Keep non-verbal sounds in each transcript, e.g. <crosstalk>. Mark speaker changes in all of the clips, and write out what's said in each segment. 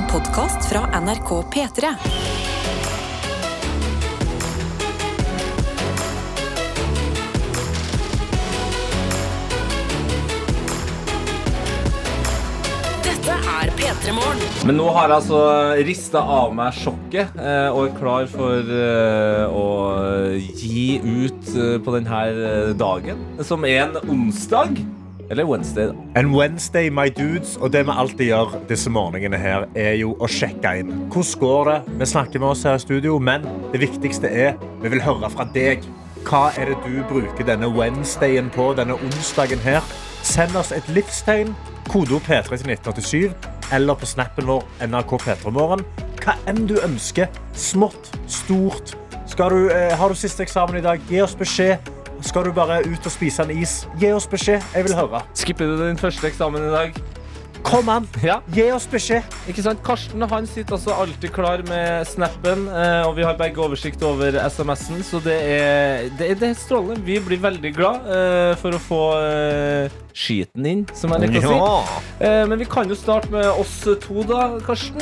Speaker 1: En podkast fra NRK P3. Dette er P3 Morgen.
Speaker 2: Men nå har jeg altså rista av meg sjokket eh, og er klar for eh, å gi ut eh, på denne dagen, som er en onsdag. Eller Wednesday, da.
Speaker 3: En Wednesday, my dudes, og det vi alltid gjør disse morgenene her, er jo å sjekke inn. Hvordan går det? Vi snakker med oss her i studio, men det viktigste er vi vil høre fra deg. Hva er det du bruker denne Wednesdayen på, denne onsdagen her? Send oss et livstegn, kodeord P3 til 1987, eller på snappen vår NRK P3morgen. Hva enn du ønsker, smått, stort. Du, eh, har du siste eksamen i dag, gi oss beskjed. Skal du bare ut og spise en is, gi oss beskjed. Jeg vil høre.
Speaker 2: Skipper du din første eksamen i dag?
Speaker 3: Kom an,
Speaker 2: Ja.
Speaker 3: gi oss beskjed.
Speaker 2: Ikke sant? Karsten han sitter altså alltid klar med snappen, eh, og vi har begge oversikt over SMS-en, så det er, det, er, det er strålende. Vi blir veldig glad eh, for å få eh, skiten inn, som jeg liker å si. Ja. men vi kan jo starte med oss to, da, Karsten.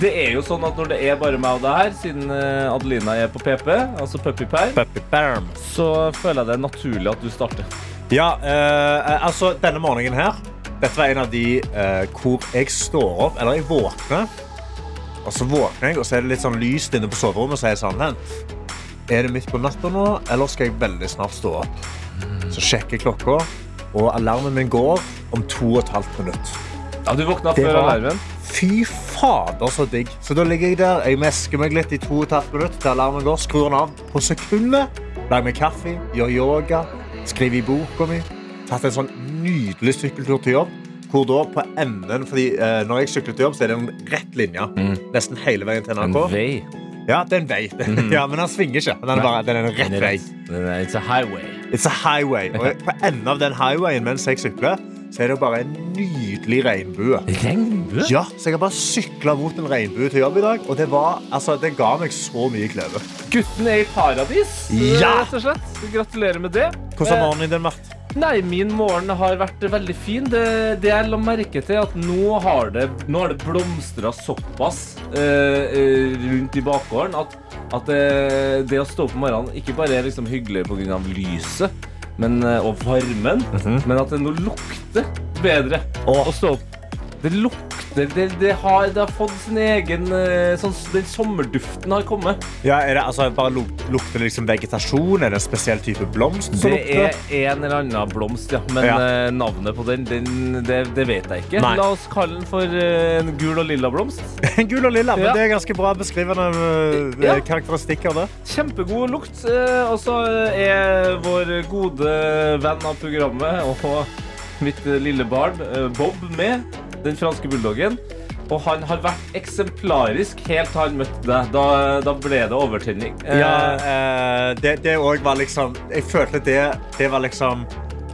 Speaker 2: Det er jo sånn at når det er bare meg og deg her, siden Adelina er på PP, altså puppyperm, så føler jeg det er naturlig at du starter.
Speaker 3: Ja, eh, altså denne morgenen her Dette var en av de eh, hvor jeg står opp, eller jeg våkner. Og så våkner jeg, og så er det litt sånn lyst inne på soverommet Og så er jeg sånn, Er det midt på natta nå, eller skal jeg veldig snart stå opp? Så sjekker jeg klokka Og alarmen min går om to og et halvt minutt.
Speaker 2: Ja, Du våkna før
Speaker 3: var-
Speaker 2: alarmen.
Speaker 3: Fy fader så digg. Så da ligger jeg der, jeg mesker meg litt i to og et halvt minutt Til alarmen går, skrur den av. På sekundet Lager meg kaffe, gjør yoga Skriver i boka mi Tatt en sånn nydelig sykkeltur til jobb Hvor da på enden Fordi eh, når jeg sykler til jobb Så er det en rett linje Nesten hele veien til NRK.
Speaker 2: En vei.
Speaker 3: Ja, det er en vei <laughs> Ja, men han svinger ikke Den er, bare, den er en rett vei
Speaker 2: It's a highway.
Speaker 3: It's a highway Og på enden av den highwayen mens jeg sykler Så er det bare en nydelig regnbue
Speaker 2: Regnbue?
Speaker 3: ja, så jeg har bare sykla mot en regnbue til jobb i dag, og det, var, altså, det ga meg så mye glede.
Speaker 2: Gutten er i paradis,
Speaker 3: Ja!
Speaker 2: rett og slett. Gratulerer med det.
Speaker 3: Hvordan har
Speaker 2: Eh,
Speaker 3: morgenen din vært?
Speaker 2: Nei, min morgen har vært veldig fin. Det, det jeg la merke til, at nå har det, nå har det blomstra såpass eh, eh, rundt i bakgården at, at det, det å stå opp om morgenen ikke bare er liksom hyggelig pga. lyset men, eh, og varmen, men at det nå lukter bedre
Speaker 3: oh.
Speaker 2: å stå opp. Det lukter Det, det, har, det har fått sin egen eh, sånn, Den sommerduften har kommet.
Speaker 3: Ja, er det, altså, bare luk, lukter det liksom vegetasjon? Er det en spesiell type blomst
Speaker 2: Det er en eller annen blomst, ja. Men
Speaker 3: Ja.
Speaker 2: eh, navnet på den, den det, det vet jeg ikke.
Speaker 3: Nei.
Speaker 2: La oss kalle den for eh, en gul og lilla blomst. <laughs>
Speaker 3: en Gul og lilla, men
Speaker 2: Ja.
Speaker 3: det er ganske bra beskrivende
Speaker 2: Ja.
Speaker 3: karakteristikker. Det.
Speaker 2: Kjempegod lukt. Og så er vår gode venn av programmet og mitt lille barn, Bob, med. Den franske bulldoggen. Og han har vært eksemplarisk helt til han møtte deg. Da, da ble det overtenning. Eh,
Speaker 3: Ja, eh, det, det var liksom Jeg følte det, det var liksom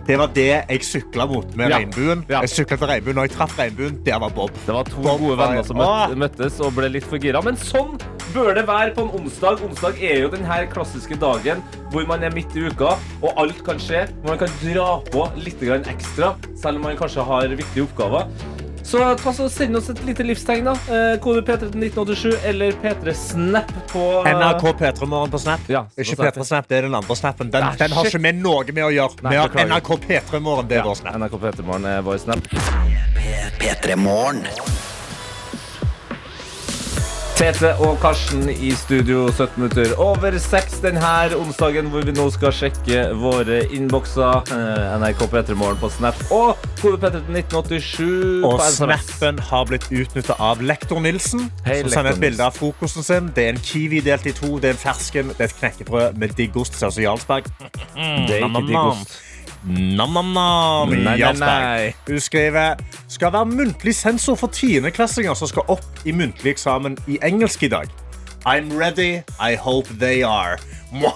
Speaker 3: det var det jeg sykla mot med
Speaker 2: Ja.
Speaker 3: regnbuen.
Speaker 2: Ja.
Speaker 3: Jeg syklet til regnbuen, Når jeg traff regnbuen, der var Bob.
Speaker 2: Det var to
Speaker 3: Bob
Speaker 2: gode venner som
Speaker 3: Åh!
Speaker 2: møttes og ble litt for gira. Men sånn bør det være på en onsdag. Onsdag er jo den her klassiske dagen hvor man er midt i uka, og alt kan skje. Man kan dra på litt ekstra, selv om man kanskje har viktige oppgaver. Så ta så send oss et lite livstegn, da. Eh, kode P3 til 1987 eller P3 Snap på
Speaker 3: NRK P3 Morgen på Snap.
Speaker 2: Ja,
Speaker 3: ikke P3 Snap, det er den andre snappen. Den,
Speaker 2: Ah,
Speaker 3: den har ikke vi noe med å gjøre.
Speaker 2: Nei,
Speaker 3: vi har NRK P3 Morgen, det er vår snap.
Speaker 2: NRK P3 Morgen er vår Snap.
Speaker 4: P3 Morgen.
Speaker 2: Tete og Karsten i studio 17 minutter over 6 denne onsdagen, hvor vi nå skal sjekke våre innbokser. Eh, NRK P3 Morgen på Snap og kode P3 til 1987
Speaker 3: Og
Speaker 2: på SMS.
Speaker 3: snappen har blitt utnytta av lektor Nilsen.
Speaker 2: Hei,
Speaker 3: som sender et bilde av frokosten sin. Det er en kiwi delt i to, det er en fersken, det er et knekkebrød med diggost. Ser ut som Jarlsberg.
Speaker 2: Det er ikke digg ost.
Speaker 3: Nam-nam-nam. Hun skriver skal være muntlig sensor for tiendeklassinger som skal opp i muntlig eksamen i engelsk i dag. I'm ready. I hope they are. <laughs>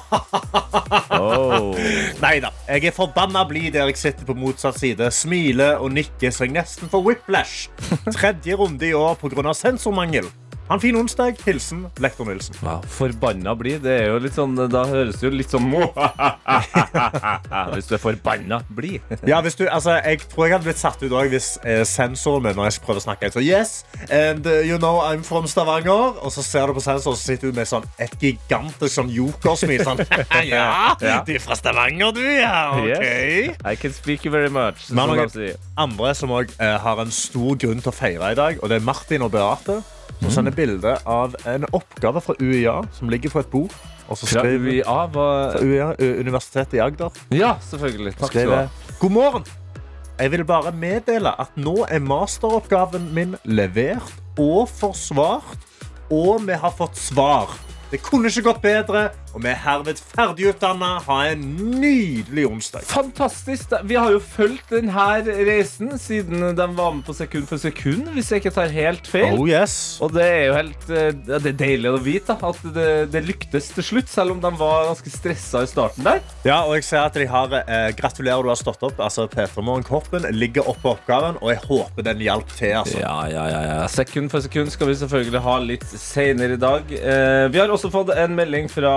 Speaker 2: Oh.
Speaker 3: Nei da. Jeg er forbanna blid der jeg sitter på motsatt side, smiler og nikker så jeg nesten får whiplash. <laughs> Tredje runde i år pga. sensormangel. Ha en fin onsdag. Hilsen Lektor Nilsen.
Speaker 2: Ja, forbanna bli. Det er jo litt sånn Da høres det jo litt sånn <laughs> Hvis du er forbanna, bli. <laughs>
Speaker 3: Ja, hvis du, altså, jeg tror jeg hadde blitt satt ut òg hvis eh, sensoren min Når jeg prøver å snakke så, Yes, and uh, you know I'm from Stavanger Og så ser du på sensoren Så sitter du med sånn et gigantisk sånn jokersmil Sånn, <laughs> ja,
Speaker 2: Ja.
Speaker 3: du er fra Stavanger du, ja, ok
Speaker 2: Yes. I can speak you very much.
Speaker 3: Men noen andre som også eh, har en stor grunn til å feire i dag Og det er Martin og Beate Som sender bilde av en oppgave fra UiA Som ligger på et bord Og så
Speaker 2: Fra
Speaker 3: skriver
Speaker 2: UiA var
Speaker 3: fra UiA, U- Universitetet i Agder
Speaker 2: Ja, selvfølgelig. Takk skal du ha.
Speaker 3: skriver God morgen. Jeg vil bare meddele at nå er masteroppgaven min levert og forsvart, og vi har fått svar. Det kunne ikke gått bedre, og vi er herved ferdigutdanna. Ha en nydelig onsdag.
Speaker 2: Fantastisk. Vi har jo fulgt denne reisen siden de var med på Sekund for sekund, hvis jeg ikke tar helt feil.
Speaker 3: Oh yes.
Speaker 2: Og det er jo helt eh, Det er deilig å vite da, at det, det lyktes til slutt, selv om de var ganske stressa i starten der.
Speaker 3: Ja, og jeg ser at de har eh, Gratulerer, du har stått opp. Altså, Petra Morgen-koppen ligger oppå oppgaven, og jeg håper den hjalp til. Altså.
Speaker 2: Ja, ja, ja, ja. Sekund for sekund skal vi selvfølgelig ha litt senere i dag. Eh, vi har også fått en melding fra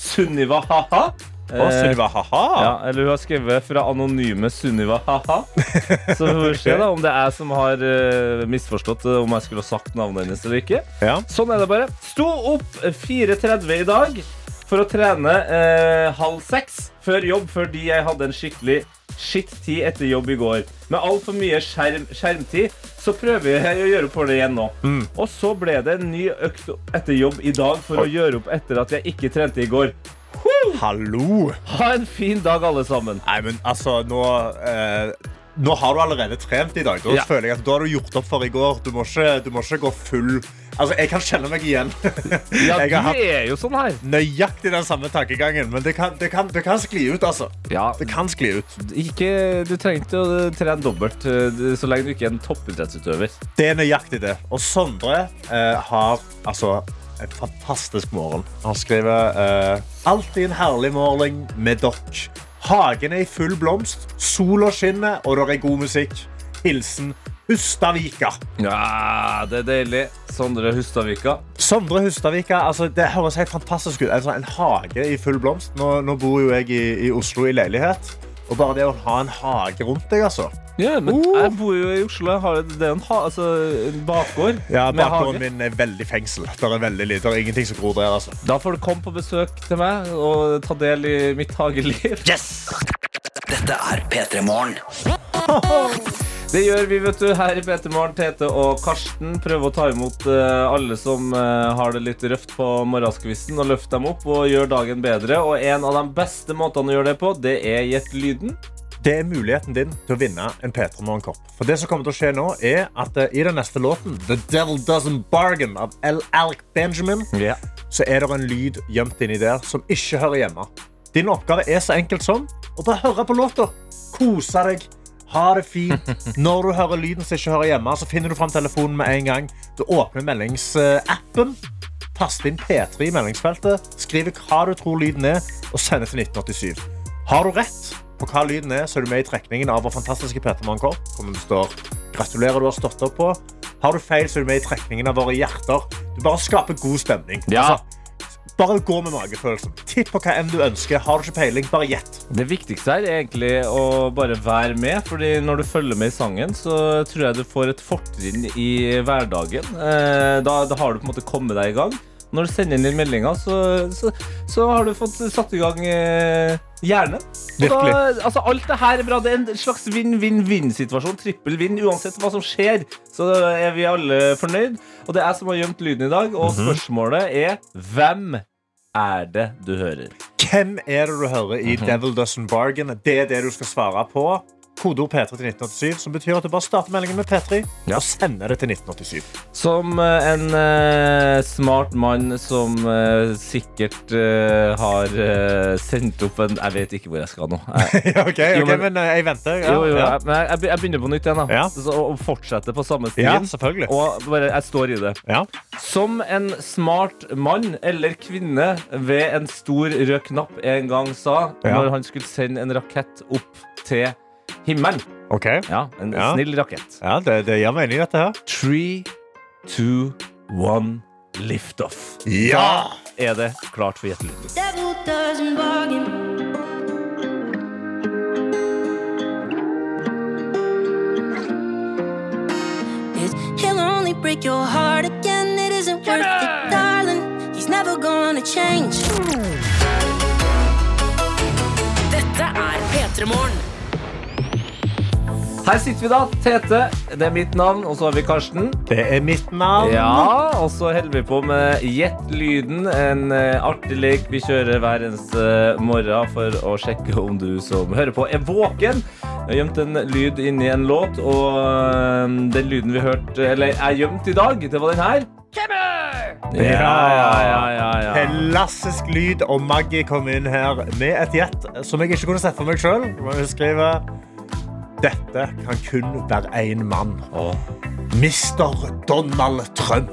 Speaker 2: Sunniva Haha.
Speaker 3: Og Sunniva, haha.
Speaker 2: Ja, eller hun har skrevet fra anonyme Sunniva Haha. <laughs> Så vi får se da om det er jeg som har eh, misforstått eh, om jeg skulle ha sagt navnet hennes eller ikke.
Speaker 3: Ja.
Speaker 2: Sånn er det bare. Sto opp 4.30 i dag for å trene eh, halv seks før jobb, fordi jeg hadde en skikkelig skitt-tid etter jobb i går. Med altfor mye skjerm, skjermtid så prøver jeg å gjøre for det igjen nå. Og så ble det en ny økt etter jobb i dag for å gjøre opp etter at jeg ikke trente i går.
Speaker 3: Hallo.
Speaker 2: Ha en fin dag, alle sammen.
Speaker 3: Nei, men altså, nå eh, Nå har du allerede trent i dag. Da
Speaker 2: Ja.
Speaker 3: føler jeg at da har du gjort opp for i går. Du må ikke, du må ikke gå full Altså, Jeg kan kjenne meg igjen. <laughs>
Speaker 2: Ja,
Speaker 3: jeg har det
Speaker 2: er jo sånn her.
Speaker 3: nøyaktig den samme tankegangen, men det kan, det kan, det kan skli ut. altså.
Speaker 2: Ja,
Speaker 3: Det kan skli ut.
Speaker 2: ikke, du trenger ikke å trene dobbelt eh, så lenge du ikke er en toppidrettsutøver.
Speaker 3: Det er nøyaktig det. Og Sondre eh, har altså en fantastisk morgen. Han skriver eh, Alltid en herlig morgen med dere. Hagen er i full blomst, sola skinner, og det er god musikk. Hilsen Hustavika.
Speaker 2: Ja, det er deilig. Sondre Hustavika.
Speaker 3: Sondre Hustavika, altså, det høres helt fantastisk ut. Altså, en hage i full blomst. Nå, nå bor jo jeg i, i Oslo i leilighet. Og bare det å ha en hage rundt deg, altså.
Speaker 2: Ja, men
Speaker 3: Uh.
Speaker 2: jeg bor jo i Oslo. Jeg har, det er en, ha, altså, en bakgård
Speaker 3: Ja,
Speaker 2: med
Speaker 3: Bakgården min er veldig fengsel. Det er veldig lite. Det er ingenting som gror der. altså.
Speaker 2: Da får du komme på besøk til meg og ta del i mitt hageliv. Yes!
Speaker 4: Dette er P3 Morgen. <laughs>
Speaker 2: Det gjør vi vet du, her i Peter Morgen. Tete og Karsten prøver å ta imot uh, alle som uh, har det litt røft på morgenskvisten, og løfte dem opp og gjøre dagen bedre. Og en av de beste måtene å gjøre det på, det er gjett lyden.
Speaker 3: Det er muligheten din til å vinne en P3 Morgenkopp. For det som kommer til å skje nå, er at uh, i den neste låten, The Devil Doesn't Bargain av L. Alec Benjamin, så er det en lyd gjemt inni der som ikke hører hjemme. Din oppgave er så enkelt som å bare høre på låta. Kose deg. Ha det fint. Når du hører lyden som ikke hører hjemme, så finner du fram telefonen med en gang. Du åpner meldingsappen, taster inn P3 i meldingsfeltet, skriver hva du tror lyden er, og sender til 1987. Har du rett på hva lyden er, så er du med i trekningen av vår fantastiske P3 Morgenkopp. Hvor det står 'Gratulerer, du har stått opp' på. Har du feil, så er du med i trekningen av våre hjerter. Du bare skaper god stemning.
Speaker 2: Ja.
Speaker 3: Altså, bare gå med magefølelsen. Tipp på hva enn du ønsker. Har du ikke peiling, bare gjett.
Speaker 2: Det viktigste her er egentlig å bare være med, fordi når du følger med i sangen, så tror jeg du får et fortrinn i hverdagen. Eh, Da, da har du på en måte kommet deg i gang. Når du sender inn den meldinga, så, så, så har du fått satt i gang eh, hjernen. Da, altså, alt det her er bra. Det er en slags vinn-vinn-vinn-situasjon. Trippel vinn. Uansett hva som skjer, så er vi alle fornøyd. Og det er jeg som har gjemt lyden i dag. Og spørsmålet er hvem er det du hører?
Speaker 3: Hvem er det du hører i Devil Doesn't Bargain? Det er det du skal svare på. Kodeord P3 til 1987, som betyr at du bare starter meldingen med P3
Speaker 2: Ja.
Speaker 3: og sender det til 1987.
Speaker 2: Som eh, en uh, smart mann som uh, sikkert uh, har sendt opp en Jeg vet ikke hvor jeg skal nå. <laughs> Jeg,
Speaker 3: Ja, ok,
Speaker 2: Jo,
Speaker 3: ok,
Speaker 2: men-
Speaker 3: men jeg venter. Ja,
Speaker 2: jo, jo,
Speaker 3: ja.
Speaker 2: jeg, men jeg, jeg begynner på nytt igjen, da.
Speaker 3: Ja.
Speaker 2: Så, og fortsetter på samme
Speaker 3: ja,
Speaker 2: stien.
Speaker 3: selvfølgelig.
Speaker 2: Og bare, jeg står i det.
Speaker 3: Ja.
Speaker 2: Som en smart mann eller kvinne ved en stor rød knapp en gang sa
Speaker 3: Ja.
Speaker 2: når han skulle sende en rakett opp til himmelen.
Speaker 3: Ok.
Speaker 2: Ja, En
Speaker 3: Ja.
Speaker 2: snill rakett.
Speaker 3: Ja, det, det gir mening, dette her.
Speaker 2: Three, two, One Liftoff.
Speaker 3: Ja!
Speaker 2: Da er det klart for Gjettelyden.
Speaker 5: Devil doesn't bargain. It, he'll only break your heart again. It isn't worth it, darling. He's never gonna change.
Speaker 1: Dette er P3 Morgen.
Speaker 2: Her sitter vi da, Tete. Det er mitt navn, og så har vi Karsten.
Speaker 3: Det er mitt navn.
Speaker 2: Ja, og så holder vi på med Gjett lyden, en eh, artig lek vi kjører hver eneste morgen for å sjekke om du som hører på, er våken. Jeg har gjemt en lyd inni en låt, og eh, den lyden vi hørte, eller er gjemt i dag, det var den her. Ja, ja, ja, ja, ja.
Speaker 3: Klassisk lyd, og Maggie kom inn her med et gjett som jeg ikke kunne sett for meg sjøl. Hun skriver Dette kan kun være én mann.
Speaker 2: Oh.
Speaker 3: Mr. Donald Trump.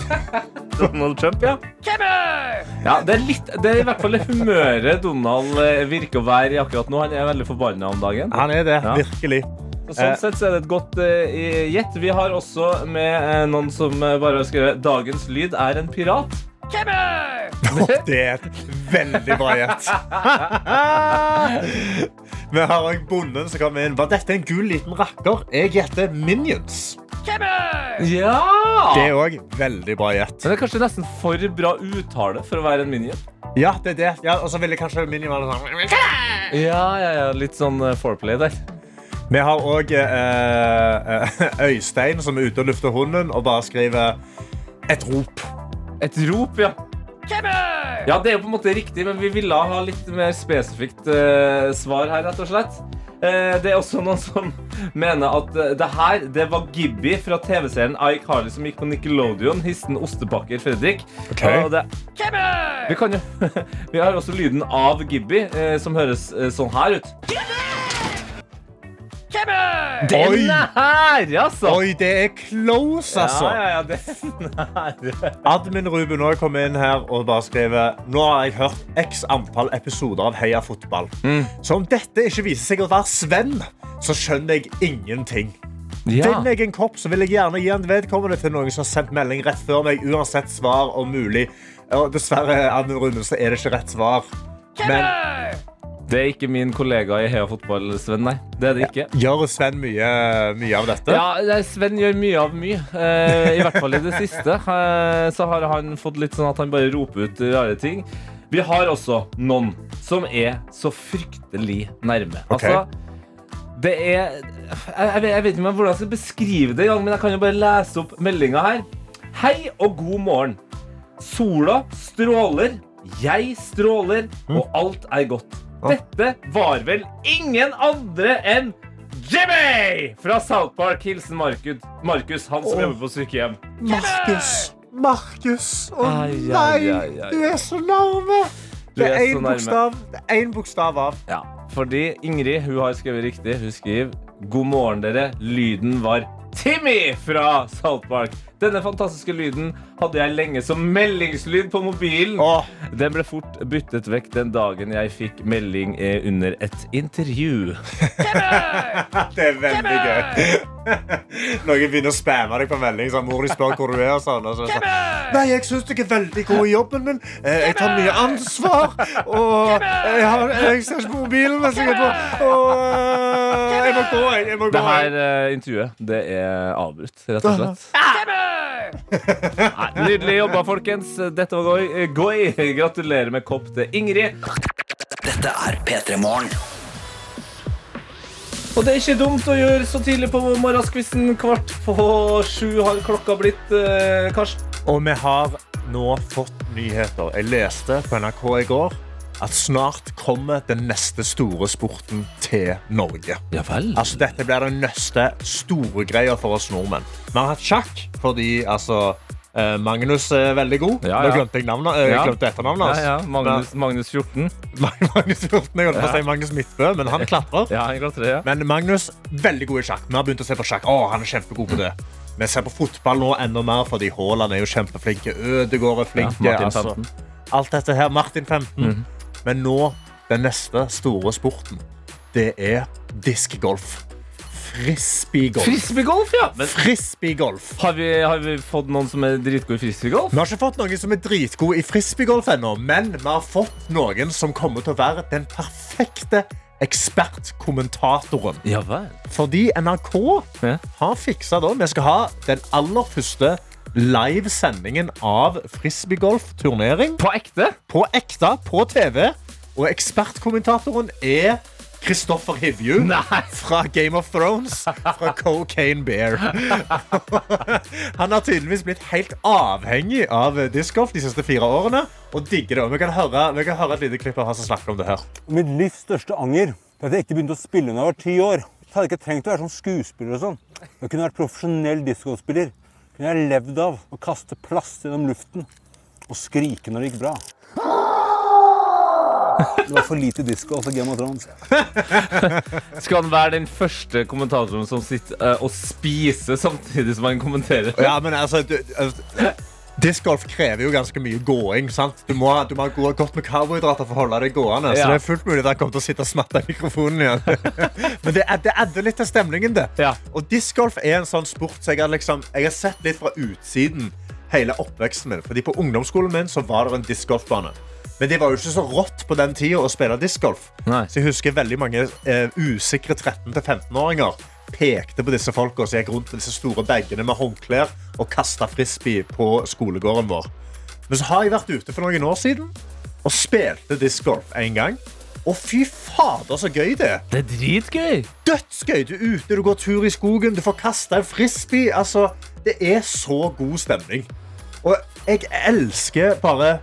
Speaker 3: <laughs>
Speaker 2: Donald Trump, ja. Ja, det er, litt, det er i hvert fall det humøret Donald eh, virker å være i akkurat nå. Han er veldig forbanna om dagen.
Speaker 3: Han er det,
Speaker 2: Ja.
Speaker 3: virkelig.
Speaker 2: Så Sånn sett så er det et godt gjett. gjett. Vi har også med uh, noen som eh, bare har skrevet 'Dagens lyd er en pirat'. <laughs>
Speaker 3: Det er et veldig bra gjett. <laughs> Vi har òg bonden som kommer inn. Var dette en gul liten rakker? Jeg gjetter Minions.
Speaker 2: Ja!
Speaker 3: Det er òg veldig bra gjett.
Speaker 2: Men det er kanskje nesten for bra uttale for å være en minion.
Speaker 3: Ja, det er det. Ja, og så ville kanskje Minion være sånn
Speaker 2: Ja, ja, ja, Litt sånn eh, foreplay der.
Speaker 3: Vi har òg eh, <laughs> Øystein som er ute og lufter hunden og bare skriver et rop.
Speaker 2: Et rop, ja. Ja, Det er jo på en måte riktig, men vi ville ha litt mer spesifikt eh, svar her, rett og slett. Eh, det er også noen som <laughs> mener at eh, det her det var Gibby fra TV-serien iCarly som gikk på Nickelodeon. Histen ostebakker Fredrik.
Speaker 3: Ok.
Speaker 2: Og det, vi, kan jo, <laughs> vi har også lyden av Gibby, eh, som høres eh, sånn her ut. Den
Speaker 3: Oi.
Speaker 2: er her, altså!
Speaker 3: Oi, det er close, altså.
Speaker 2: Ja, ja, ja, den er.
Speaker 3: Admin Ruben også kom inn her og bare skriver Nå har jeg hørt x antall episoder av Heia fotball. Så om dette ikke viser seg å være Sven, så skjønner jeg ingenting.
Speaker 2: Ja.
Speaker 3: Finner jeg en kopp, så vil jeg gjerne gi en vedkommende til noen som har sendt melding rett før meg, uansett svar om mulig. Og dessverre, Admin Ruben, så er det ikke rett svar. Men
Speaker 2: Det er ikke min kollega i Heia Fotball, Sven, nei. Det er det ikke.
Speaker 3: gjør Sven mye, mye av dette?
Speaker 2: Ja, Sven gjør mye av mye. Eh, I hvert fall i det siste. Eh, så har han fått litt sånn at han bare roper ut rare ting. Vi har også noen som er så fryktelig nærme.
Speaker 3: Okay.
Speaker 2: Altså, det er jeg, jeg, vet, ikke hvordan jeg skal beskrive det, men jeg kan jo bare lese opp meldinga her. Hei og god morgen. Sola stråler, jeg stråler, og alt er godt. Dette var vel ingen andre enn Jimmy fra South Park. Hilsen Markus, Markus han som jobber på sykehjem.
Speaker 3: Markus! Markus! Å nei! Du er så nærme! Det
Speaker 2: er
Speaker 3: én bokstav, bokstav av.
Speaker 2: Ja, fordi Ingrid hun har skrevet riktig. Hun skriver God morgen, dere. Lyden var Timmy fra South Park. Denne fantastiske lyden hadde jeg lenge som meldingslyd på mobilen.
Speaker 3: Åh,
Speaker 2: Den ble fort byttet vekk den dagen jeg fikk melding eh, under et intervju. <laughs>
Speaker 3: det er veldig gøy. <laughs> Noen begynner å spamme deg på melding. Sånn, mor de spør hvor du er. Og sånn, og så, sånn, Nei, jeg syns du er veldig god i jobben min. Eh, Jeg tar mye ansvar. Og jeg, har, jeg ser ikke på mobilen mens jeg er på. Og eh, jeg må gå, jeg. jeg må gå,
Speaker 2: Det her intervjuet det er avbrutt, rett og slett. <laughs> Nei, nydelig jobba, folkens. Dette var Goi. Goi. Gratulerer med kopp til Ingrid.
Speaker 4: Dette er P3 Morgen.
Speaker 2: Og det er ikke dumt å gjøre så tidlig på morgenskvisten. Kvart på sju har klokka blitt, eh, Karsten.
Speaker 3: Og vi har nå fått nyheter. Jeg leste på NRK i går at snart kommer den neste store sporten til Norge.
Speaker 2: Ja vel.
Speaker 3: Altså, dette blir den neste store greia for oss nordmenn. Vi har hatt sjakk fordi altså, eh, Magnus er veldig god.
Speaker 2: Ja,
Speaker 3: Nå glemte jeg navnet, uh,
Speaker 2: Ja.
Speaker 3: glemte etternavnet
Speaker 2: Ja,
Speaker 3: hans.
Speaker 2: ja. Magnus, Magnus 14. <laughs>
Speaker 3: Magnus 14, jeg holdt på å si Magnus Midtbø, men han klatrer.
Speaker 2: Ja, han klatrer Ja.
Speaker 3: Men Magnus, veldig god i sjakk. Vi har begynt å se på sjakk. Å, han er kjempegod på det. Vi ser på fotball nå enda mer, fordi Haaland er jo kjempeflinke. Ødegaard er flinke.
Speaker 2: Ja,
Speaker 3: altså, alt dette her. Martin 15.
Speaker 2: Mhm.
Speaker 3: Men nå, den neste store sporten, det er diskgolf. Frisbeegolf.
Speaker 2: Frisbeegolf, ja! Men
Speaker 3: Frisbeegolf.
Speaker 2: har vi, har vi fått noen som er dritgode i frisbeegolf?
Speaker 3: Vi har ikke fått noen som er dritgode i frisbeegolf ennå, men vi har fått noen som kommer til å være den perfekte ekspertkommentatoren.
Speaker 2: Ja.
Speaker 3: Fordi NRK
Speaker 2: Ja.
Speaker 3: har fiksa da Vi skal ha den aller første livesendingen av frisbeegolf-turnering
Speaker 2: På ekte?
Speaker 3: på ekte på TV. Og ekspertkommentatoren er Kristoffer Hivju
Speaker 2: Nei.
Speaker 3: fra Game of Thrones. Fra Cocaine Bear. <laughs> Han har tydeligvis blitt helt avhengig av discgolf de siste fire årene. Og digger det. Vi kan høre, vi kan høre et lite klipp av han som snakker om det her.
Speaker 6: Mitt livs største anger er at jeg ikke begynte å spille da jeg var ti år. Jeg hadde ikke trengt å være sånn skuespiller og sånn. Jeg kunne vært profesjonell discgolfspiller. Kunne jeg levd av å kaste plast gjennom luften og skrike når det gikk bra. Det var for lite disko og Game of Thrones. <laughs>
Speaker 2: Skal han være den første kommentatoren som sitter uh, og spiser samtidig som han kommenterer?
Speaker 3: Ja, men altså, du, altså Discgolf krever jo ganske mye gåing. sant? Du må, du må ha gå- godt med karbohydrater for å holde deg gående. Så det er fullt mulig at han kommer til å sitte og smatte i mikrofonen igjen. <laughs> Men det, det adder litt til stemningen, det.
Speaker 2: Ja.
Speaker 3: Og discgolf er en sånn sport så jeg har, liksom, jeg har sett litt fra utsiden hele oppveksten min. Fordi på ungdomsskolen min så var det en discgolfbane. Men det var jo ikke så rått på den tida å spille discgolf. Så jeg husker veldig mange eh, usikre 13-15-åringer pekte på disse folka som gikk rundt med disse store bagene med håndklær og kasta frisbee på skolegården vår. Men så har jeg vært ute for noen år siden og spilte discgolf en gang. Og fy fader, så gøy det er!
Speaker 2: Det er dritgøy!
Speaker 3: Dødsgøy! Du er ute, du går tur i skogen, du får kasta en frisbee. Altså, det er så god stemning. Og jeg elsker bare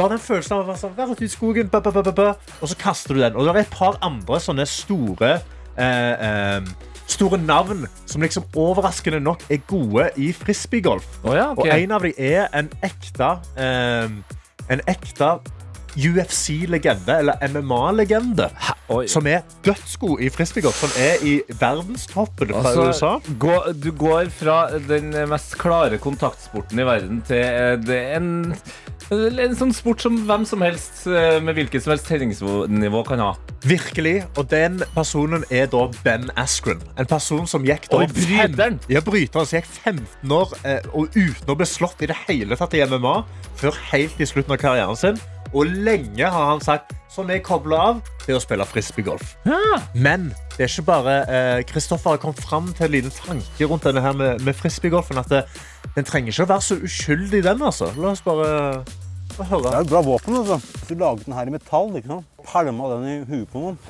Speaker 3: bare den følelsen av å være sånn, være ute i skogen, ba, ba, ba, og så kaster du den. Og det er et par andre sånne store eh, eh, Store navn som liksom overraskende nok er gode i frisbeegolf.
Speaker 2: Oh, ja, okay.
Speaker 3: Og en av dem er en ekte eh, En ekte UFC-legende, eller MMA-legende, som er dødsgod i frisbeegolf. Som er i verdenstoppen fra USA.
Speaker 2: Altså, gå, du går fra den mest klare kontaktsporten i verden til eh, det en, en sånn sport som hvem som helst eh, med hvilket som helst treningsnivå kan ha.
Speaker 3: Virkelig. Og den personen er da Ben Askren. En person som gikk da
Speaker 2: Oi, bryteren.
Speaker 3: fem- Ja, bryteren som gikk 15 år eh, og uten å bli slått i det hele tatt i MMA før helt i slutten av karrieren sin. Og lenge har han sagt sånn vi kobler av, er å spille frisbeegolf. Men det er ikke bare eh, har kommet fram til en liten tanke rundt denne her med, med frisbeegolfen. At det, den trenger ikke å være så uskyldig, den. altså. La oss bare, høre.
Speaker 6: Det er et bra våpen. altså. Hvis du laget den her i metall, ikke sant? pælma den i huet på noen.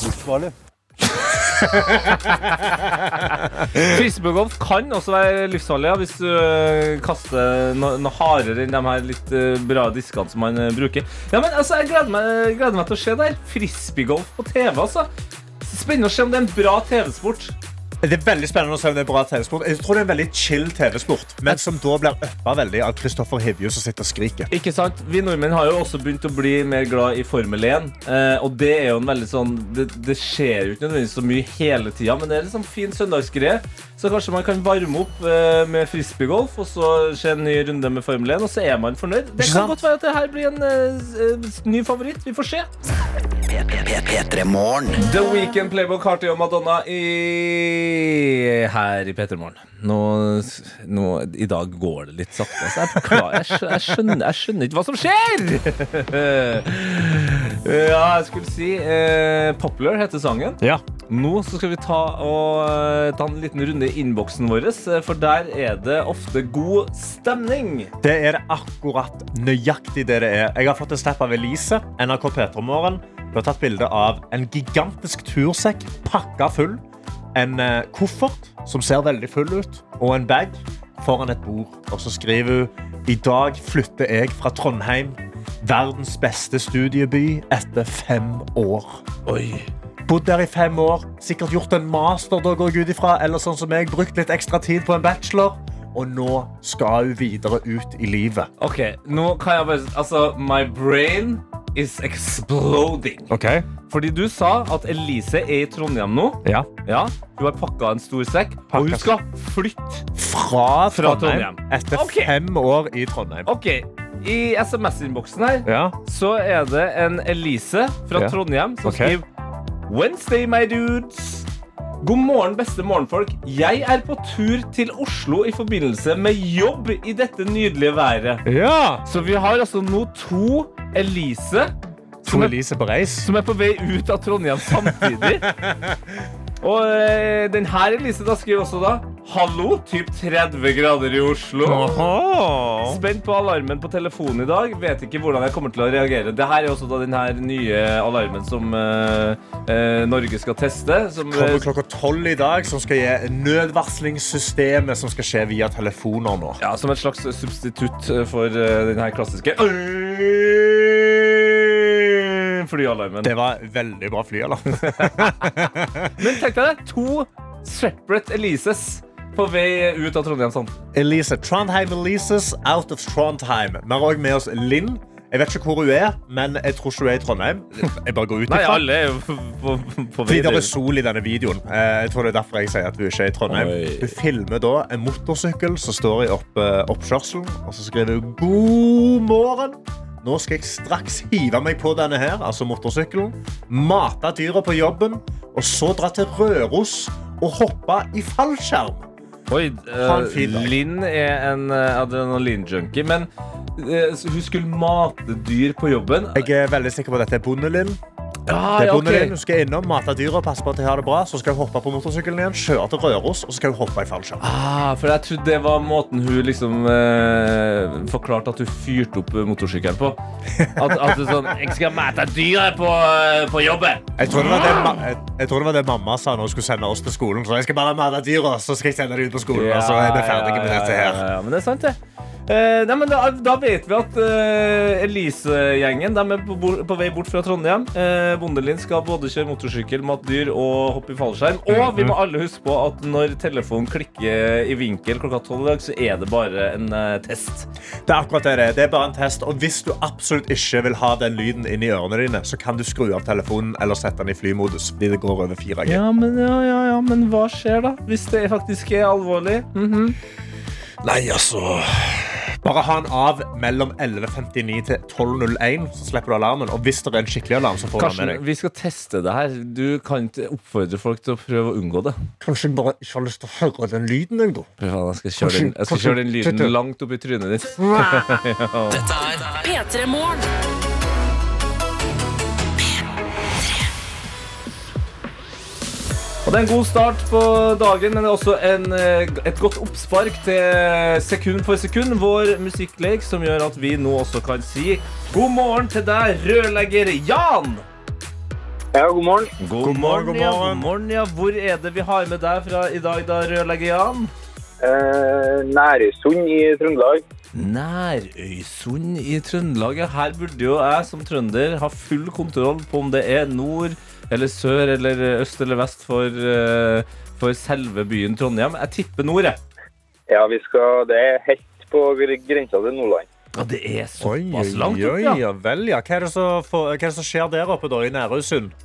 Speaker 6: Livsfarlig. <laughs>
Speaker 2: Frisbeegolf kan også være livsfarlig ja, hvis du øh, kaster noe, noe hardere enn de her litt øh, bra diskene som man øh, bruker. Ja, men altså, Jeg gleder meg, gleder meg til å se det her. Frisbeegolf på TV, altså. Spennende å se om det er en bra TV-sport.
Speaker 3: Det er veldig spennende å se om det er bra TV-sport. Jeg tror det er en veldig chill TV-sport, men som da blir uppa veldig av Kristoffer Hivju som sitter og skriker.
Speaker 2: Ikke sant? Vi nordmenn har jo også begynt å bli mer glad i Formel 1. Eh, og det er jo en veldig sånn Det, det skjer jo ikke nødvendigvis så mye hele tida, men det er en sånn fin søndagsgreie. Så kanskje man kan varme opp eh, med frisbeegolf og så skje en ny runde med Formel 1, og så er man fornøyd. Det kan godt være at det her blir en eh, ny favoritt. Vi får se.
Speaker 4: P3 Morgen.
Speaker 2: The Weekend, Playboy Carty og Madonna i, her i P3 Morgen. Nå, nå, I dag går det litt sakte. Jeg. Jeg, skjø- jeg, skjønner, jeg skjønner ikke hva som skjer! ja, jeg skulle si eh, Popular heter sangen.
Speaker 3: Ja.
Speaker 2: Nå så skal vi ta, og, eh, ta en liten runde i innboksen vår, eh, for der er det ofte god stemning.
Speaker 3: Det er det akkurat nøyaktig det det er. Jeg har fått en snap av Elise, NRK P3morgen. Hun har tatt bilde av en gigantisk tursekk pakka full. En eh, koffert som ser veldig full ut, og en bag foran et bord. Og så skriver hun i dag flytter jeg fra Trondheim, verdens beste studieby, etter fem år.
Speaker 2: Oi.
Speaker 3: Bodd der i fem år, sikkert gjort en master, da går jeg ut ifra, eller sånn som jeg, brukt litt ekstra tid på en bachelor. Og nå skal hun videre ut i livet.
Speaker 2: OK, nå kan jeg bare Altså, my brain is exploding.
Speaker 3: Ok,
Speaker 2: Fordi du sa at Elise er i Trondheim nå.
Speaker 3: ja.
Speaker 2: Ja, Hun har pakka en stor sekk, og hun skal flytte.
Speaker 3: Fra
Speaker 2: Fra
Speaker 3: Trondheim,
Speaker 2: Trondheim.
Speaker 3: etter
Speaker 2: okay.
Speaker 3: fem år i Trondheim.
Speaker 2: OK, i SMS-innboksen her
Speaker 3: Ja.
Speaker 2: så er det en Elise fra
Speaker 3: Ja.
Speaker 2: Trondheim som
Speaker 3: okay.
Speaker 2: skriver Wednesday, my dudes. God morgen, beste morgenfolk. Jeg er på tur til Oslo i forbindelse med jobb i dette nydelige været.
Speaker 3: Ja!
Speaker 2: Så vi har altså nå to Elise
Speaker 3: To Elise på reis.
Speaker 2: som er på vei ut av Trondheim samtidig. <laughs> Og eh, den her Elise da skriver også da Hallo, typ 30 grader i Oslo.
Speaker 3: Aha.
Speaker 2: Spent på alarmen på telefonen i dag. Vet ikke hvordan jeg kommer til å reagere. Det her er også da den her nye alarmen som eh, eh, Norge skal teste. Som,
Speaker 3: Kommer
Speaker 2: eh,
Speaker 3: klokka tolv i dag, som skal gi nødvarslingssystemet som skal skje via telefoner nå.
Speaker 2: ja, som et slags substitutt for eh, den her klassiske flyalarmen.
Speaker 3: Det var veldig bra flyalarm. <laughs>
Speaker 2: Men tenk deg det. To separate Elises på vei ut av Trondheim. Sånn.
Speaker 3: Elise. Trondheim Elises out of Trondheim. Vi har òg med oss Linn. Jeg vet ikke hvor hun er, men jeg tror ikke hun er i Trondheim. Jeg bare går ut
Speaker 2: Nei, alle er jo på, på, på vei
Speaker 3: Fordi det er sol i denne videoen. Eh, Jeg tror det er derfor jeg sier at hun ikke er i Trondheim.
Speaker 2: Oi.
Speaker 3: Hun filmer da en motorsykkel som står i opp, eh, oppkjørselen, og så skriver hun 'God morgen'. Nå skal jeg straks hive meg på denne her, altså motorsykkelen, mate dyra på jobben, og så dra til Røros og hoppe i fallskjerm.
Speaker 2: Oi, eh,
Speaker 3: dag.
Speaker 2: Linn er en uh, adrenalinjunkie, men uh, hun skulle mate dyr på jobben.
Speaker 3: Jeg er veldig sikker på at dette er Bondelin.
Speaker 2: Ah,
Speaker 3: Det
Speaker 2: ja,
Speaker 3: Hun skal innom, mate dyra, passe på at de har det bra. Så skal hun hoppe på motorsykkelen igjen, kjøre til Røros, og så skal hun hoppe i fallskjerm.
Speaker 2: Ah, for jeg trodde det var måten hun liksom eh, forklarte at hun fyrte opp motorsykkelen på. At, at det sånn Jeg skal mate dyr på, eh, på jobben.
Speaker 3: Jeg tror, det var det, jeg, jeg tror det var det mamma sa når hun skulle sende oss til skolen. Så jeg skal bare mate dyra, så skal jeg sende dem ut på skolen. og så er vi ferdige med dette her.
Speaker 2: Ja, ja, men det er sant, det. Eh, nei, men da, da vet vi at uh, Elise-gjengen er på, på vei bort fra Trondheim. Uh, Bondelin skal både kjøre motorsykkel, mate dyr og hoppe i fallskjerm. Og vi må alle huske på at når telefonen klikker i vinkel klokka tolv i dag, så er det bare en uh, test.
Speaker 3: Det er akkurat det det er. Det er bare en test. Og hvis du absolutt ikke vil ha den lyden inn i ørene dine, så kan du skru av telefonen eller sette den i flymodus. Fordi det går over 4G.
Speaker 2: Ja, men, ja, ja, ja, men hva skjer da? Hvis det faktisk er alvorlig? Mhm.
Speaker 3: Nei, altså Bare ha den av mellom 11.59 til 12.01, så slipper du alarmen. Og hvis det er en skikkelig alarm, så får du den
Speaker 2: Karsten,
Speaker 3: med deg.
Speaker 2: vi skal teste det her. Du kan ikke oppfordre folk til å prøve å unngå det.
Speaker 3: Kanskje jeg bare ikke har lyst til å høre den lyden,
Speaker 2: faen, Jeg skal kjøre den, jeg skal kjøre den lyden langt opp i trynet ditt. <laughs>
Speaker 1: Dette er P3 Morgen.
Speaker 2: Det er en god start på dagen, men det er også en, eh, et godt oppspark til sekund for sekund. Vår musikklek som gjør at vi nå også kan si god morgen til deg, rørlegger Jan.
Speaker 7: Ja, god morgen.
Speaker 2: God,
Speaker 3: morgen, god
Speaker 2: ja. God morgen, ja. Hvor er det vi har med deg fra i dag, da, rørlegger Jan?
Speaker 7: Eh, Næresund i Trøndelag.
Speaker 2: Nærøysund i Trøndelag. Ja, Her burde jo jeg som trønder ha full kontroll på om det er nord eller sør eller øst eller vest for, eh, for selve byen Trondheim. Jeg tipper nord, jeg.
Speaker 7: Ja, vi skal, det er helt på gr- grensa til Nordland.
Speaker 2: Ja, det er såpass langt opp, ja.
Speaker 3: ja vel, ja. Hva er, det som får- hva er det som skjer der oppe da, i Nærøysund? <laughs>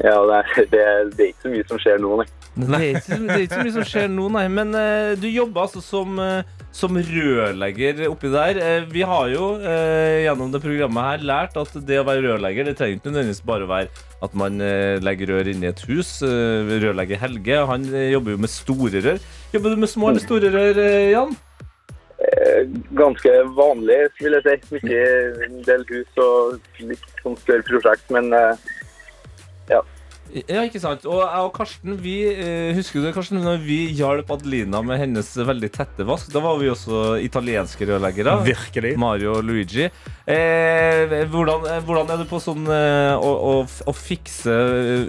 Speaker 7: Ja, det er, det, er, det er ikke så mye som skjer nå, nei.
Speaker 2: Det er, ikke, det er ikke så mye som skjer nå, nei. Men uh, du jobber altså som, eh, som rørlegger oppi der. Eh, vi har jo eh, gjennom det programmet her lært at det å være rørlegger det trenger ikke nødvendigvis bare å være at man eh, legger rør inni et hus. Rørlegger Helge han jobber jo med store rør. Jobber du med små eller store rør, Jan?
Speaker 7: Ganske vanlig, vil jeg si. Ikke en del hus og litt sånn større prosjekt, men
Speaker 2: Ja, ikke sant? Og jeg og Karsten, vi, eh, husker du det, Karsten, når vi hjalp Adelina med hennes veldig tette vask? Da var vi også italienske rørleggere.
Speaker 3: Virkelig.
Speaker 2: Mario og Luigi. Eh, hvordan, eh, hvordan er det på sånn eh, å, å, å fikse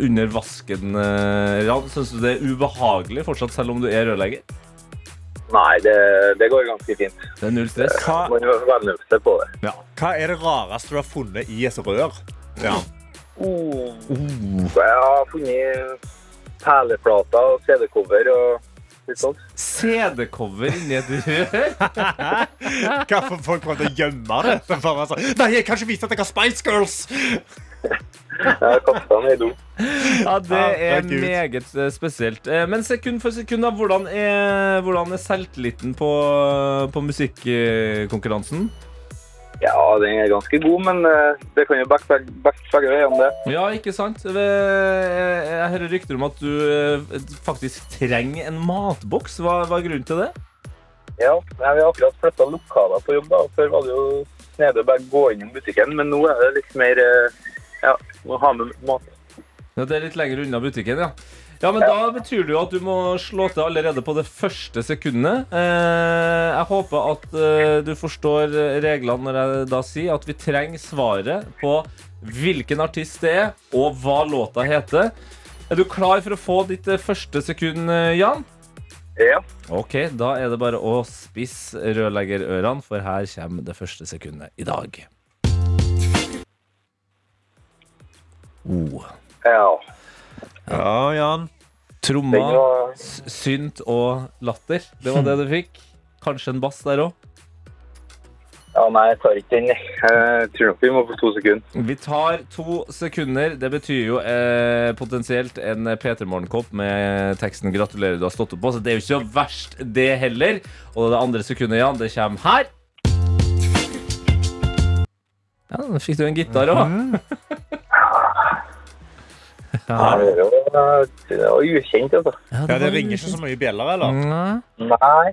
Speaker 2: under vasken? Eh, Jan? Syns du det er ubehagelig fortsatt, selv om du er rørlegger?
Speaker 7: nei, det, det går ganske fint.
Speaker 2: Det er null stress.
Speaker 3: Hva,
Speaker 7: må venne seg på det.
Speaker 3: hva er det rareste du har funnet i et rør? Ja. <laughs>
Speaker 7: Så jeg har funnet perleplater og CD-cover og litt sånt.
Speaker 2: CD-cover inni et rør? <laughs>
Speaker 3: Hvorfor folk prøvde å gjemme det? Var bare sånn, Nei, jeg kan ikke vise at jeg har Spice Girls!
Speaker 7: Jeg har den i do.
Speaker 2: Ja, det er meget eh, spesielt. Eh, Men sekund for sekund, da, hvordan er, hvordan er selvtilliten på, på musikkonkurransen?
Speaker 7: Ja, den er ganske god, men eh, det kan jo backe begge begge det.
Speaker 2: Ja, ikke sant? Jeg jeg hører rykter om at du eh, faktisk trenger en matboks. Hva, hva er grunnen til det?
Speaker 7: Ja, Vi har akkurat flytta lokaler på jobb. da. Før var det jo snedig å bare gå inn i butikken, men nå er det litt mer eh, Ja, må ha med mat.
Speaker 2: Ja, det er litt lenger unna butikken, ja. Ja, men Da betyr det jo at du må slå til allerede på det første sekundet. Eh, jeg håper at eh, du forstår reglene når jeg da sier at vi trenger svaret på hvilken artist det er, og hva låta heter. Er du klar for å få ditt eh, første sekund, Jan?
Speaker 7: Ja.
Speaker 2: Ok, da er det bare å spisse rørleggerørene, for her kommer det første sekundet i dag. Oh.
Speaker 7: ja.
Speaker 3: Ja, Jan.
Speaker 2: Tromma,
Speaker 7: var
Speaker 2: synt og latter. Det var det du fikk. Kanskje en bass der òg.
Speaker 7: Ja, nei, jeg tar ikke den. jeg. Jeg tror nok vi må få to sekunder.
Speaker 2: Vi tar to sekunder. Det betyr jo eh, potensielt en P3 Morgenkopp med teksten 'Gratulerer, du har stått opp på'. Så det er jo ikke så verst, det heller. Og det andre sekundet, Jan, det kommer her. Ja, Nå fikk du en gitar òg.
Speaker 7: Ja, det er jo det er jo ukjent, altså.
Speaker 3: Ja, det ringer ikke så mye bjeller, eller?
Speaker 7: Nei.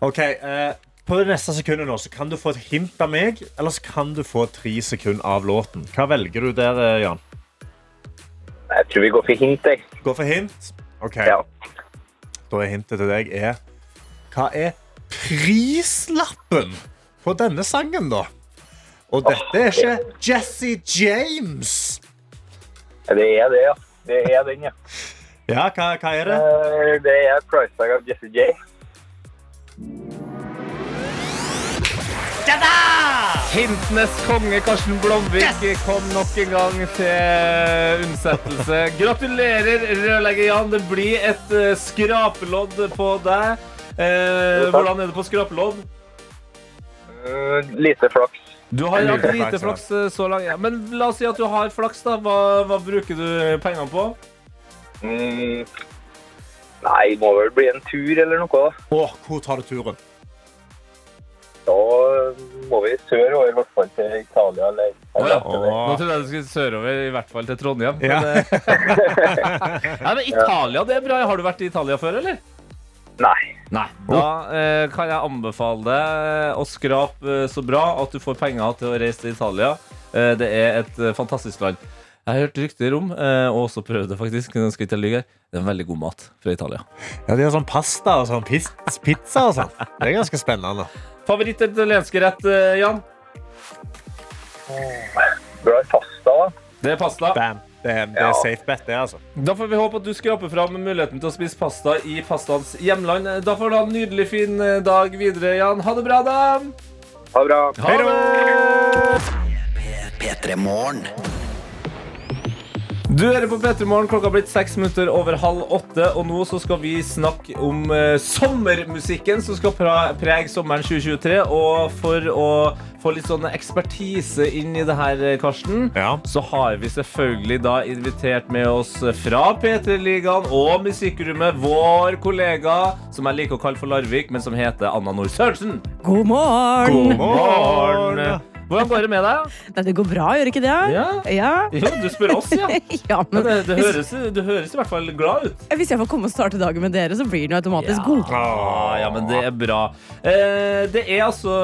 Speaker 3: Ok, eh, På det neste sekundet nå, så kan du få et hint av meg, eller så kan du få tre sekunder av låten. Hva velger du der, eh, Jan?
Speaker 7: Jeg tror vi går for hint, jeg.
Speaker 3: Gå for hint? Ok,
Speaker 7: Ja.
Speaker 3: Da er hintet til deg er Hva er prislappen på denne sangen, da? Og dette er ikke Jesse James.
Speaker 7: Det er det, ja. Det er den, ja.
Speaker 3: Ja, hva, hva er det?
Speaker 7: Eh, Det er Price Tag av Jesse J.
Speaker 2: Hintenes konge Karsten Blomvik kom nok en gang til unnsettelse. Gratulerer, rørlegger Jan. Det blir et eh, skrapelodd på deg. Eh, hvordan er det på skrapelodd?
Speaker 7: Eh, Lite flaks.
Speaker 2: Du har hatt
Speaker 3: Lite flaks,
Speaker 2: eh, så langt. Ja, men la oss si at du har flaks, da. Hva, hva bruker du pengene på?
Speaker 7: Mm. Nei, må vel bli en tur eller noe, da.
Speaker 3: Åh, hvor tar du turen?
Speaker 7: Da må vi sørover, i hvert fall til Italia. Eller,
Speaker 2: Oh, ja. Nå trodde jeg du skulle sørover, i hvert fall til Trondheim.
Speaker 3: Ja.
Speaker 2: Men, eh, <laughs> Nei, men Italia, det er bra. Har du vært i Italia før, eller?
Speaker 7: Nei.
Speaker 2: Nei. Da eh, kan jeg anbefale deg å skrape eh, så bra at du får penger til å reise til Italia. Eh, det er et eh, fantastisk land. Jeg har hørt rykter om, eh, og også prøvd det faktisk. nå skal ikke lyve her. Det er en veldig god mat fra Italia.
Speaker 3: Ja, De har sånn pasta og sånn pizza og sånn. Det er ganske spennende.
Speaker 2: Favoritt-italienske rett, eh, Jan?
Speaker 7: Du har pasta, da.
Speaker 2: Det er pasta.
Speaker 3: Bam. Det er, det er
Speaker 7: Ja.
Speaker 3: safe bet, det, altså.
Speaker 2: Da får vi håpe at du skraper fram muligheten til å spise pasta i pastaens hjemland. Da får du ha en nydelig fin eh, dag videre, Jan. Ha det bra, da!
Speaker 7: Ha det bra.
Speaker 2: Ha det!
Speaker 4: P3 Morgen.
Speaker 2: Du hører på P3 Morgen. Klokka har blitt seks minutter over halv åtte. Og nå så skal vi snakke om eh, sommermusikken som skal prege sommeren 2023. Og for å få litt sånn ekspertise inn i det her, eh, Karsten,
Speaker 3: Ja.
Speaker 2: så har vi selvfølgelig da invitert med oss fra P3-ligaen og Musikkrommet vår kollega, som jeg liker å kalle for Larvik, men som heter Anna Nord Sørensen.
Speaker 8: God morgen!
Speaker 3: God morgen!
Speaker 2: Hvordan går det med deg?
Speaker 8: Nei, det går bra, gjør ikke det?
Speaker 2: Ja?
Speaker 8: Ja.
Speaker 2: Jo, du spør oss, ja. <laughs>
Speaker 8: Ja,
Speaker 2: Men det, det, høres, det høres i hvert fall glad ut.
Speaker 8: Hvis jeg får komme og starte dagen med dere, så blir den jo automatisk god.
Speaker 2: Ah, ja, men det er bra. Eh, det er altså,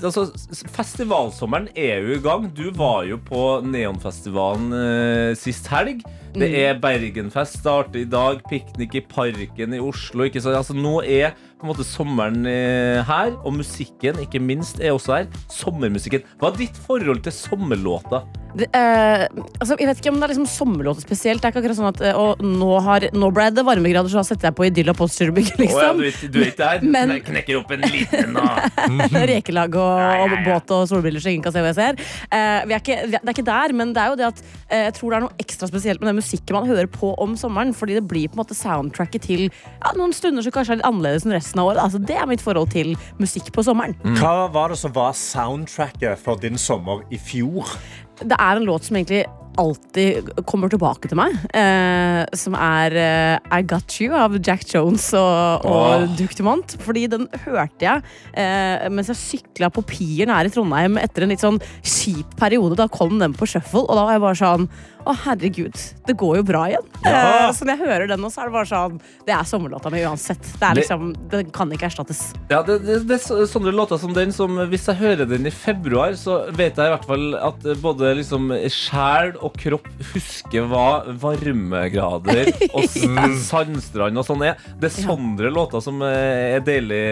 Speaker 2: altså Festivalsommeren er jo i gang. Du var jo på Neonfestivalen eh, sist helg. Det er Bergenfest starter i dag. Piknik i Parken i Oslo. Altså, nå er på en måte sommeren eh, her, og musikken ikke minst er også her. Sommermusikken. Hva er ditt forhold til sommerlåter?
Speaker 8: Det, eh, altså, jeg vet ikke om det er liksom sommerlåter spesielt. Det er ikke akkurat sånn at eh, og nå, har, nå ble det varmegrader, så da setter jeg på Idyll og Postgirobygg,
Speaker 2: Oh, ja,
Speaker 8: liksom.
Speaker 2: du, ikke- du er ikke der?
Speaker 8: Men-
Speaker 2: jeg Knekker opp en liten <laughs>
Speaker 8: Rekelag og, og båt og solbriller så ingen kan se hva jeg ser. Eh, vi er ikke, det er ikke der, men det er jo det at eh, jeg tror det er noe ekstra spesielt med den musikken man hører på om sommeren. Fordi det blir på en måte soundtracket til ja, noen stunder som kanskje er litt annerledes enn resten av året. Altså, det er mitt forhold til musikk på sommeren.
Speaker 3: Hva var det som var soundtracket for din sommer i fjor?
Speaker 8: Det er en låt som egentlig alltid kommer tilbake til meg. Eh, som er eh, I Got You av Jack Jones og, og
Speaker 2: oh.
Speaker 8: Duke Dumont. Fordi den hørte jeg eh, mens jeg sykla på Piren her i Trondheim etter en litt sånn kjip periode. Da kom den på shuffle, og da var jeg bare sånn å, herregud, det går jo bra igjen.
Speaker 2: Ja.
Speaker 8: Eh, så når jeg hører den nå, så er det bare sånn Det er sommerlåta mi uansett. Det er liksom, Den kan ikke erstattes.
Speaker 2: Ja, det, det, det er sånne låter som den som Hvis jeg hører den i februar, så vet jeg i hvert fall at både liksom sjel og kropp husker hva varmegrader og <laughs> sandstrand og sånn er. Det er sånne låter som eh, er deilig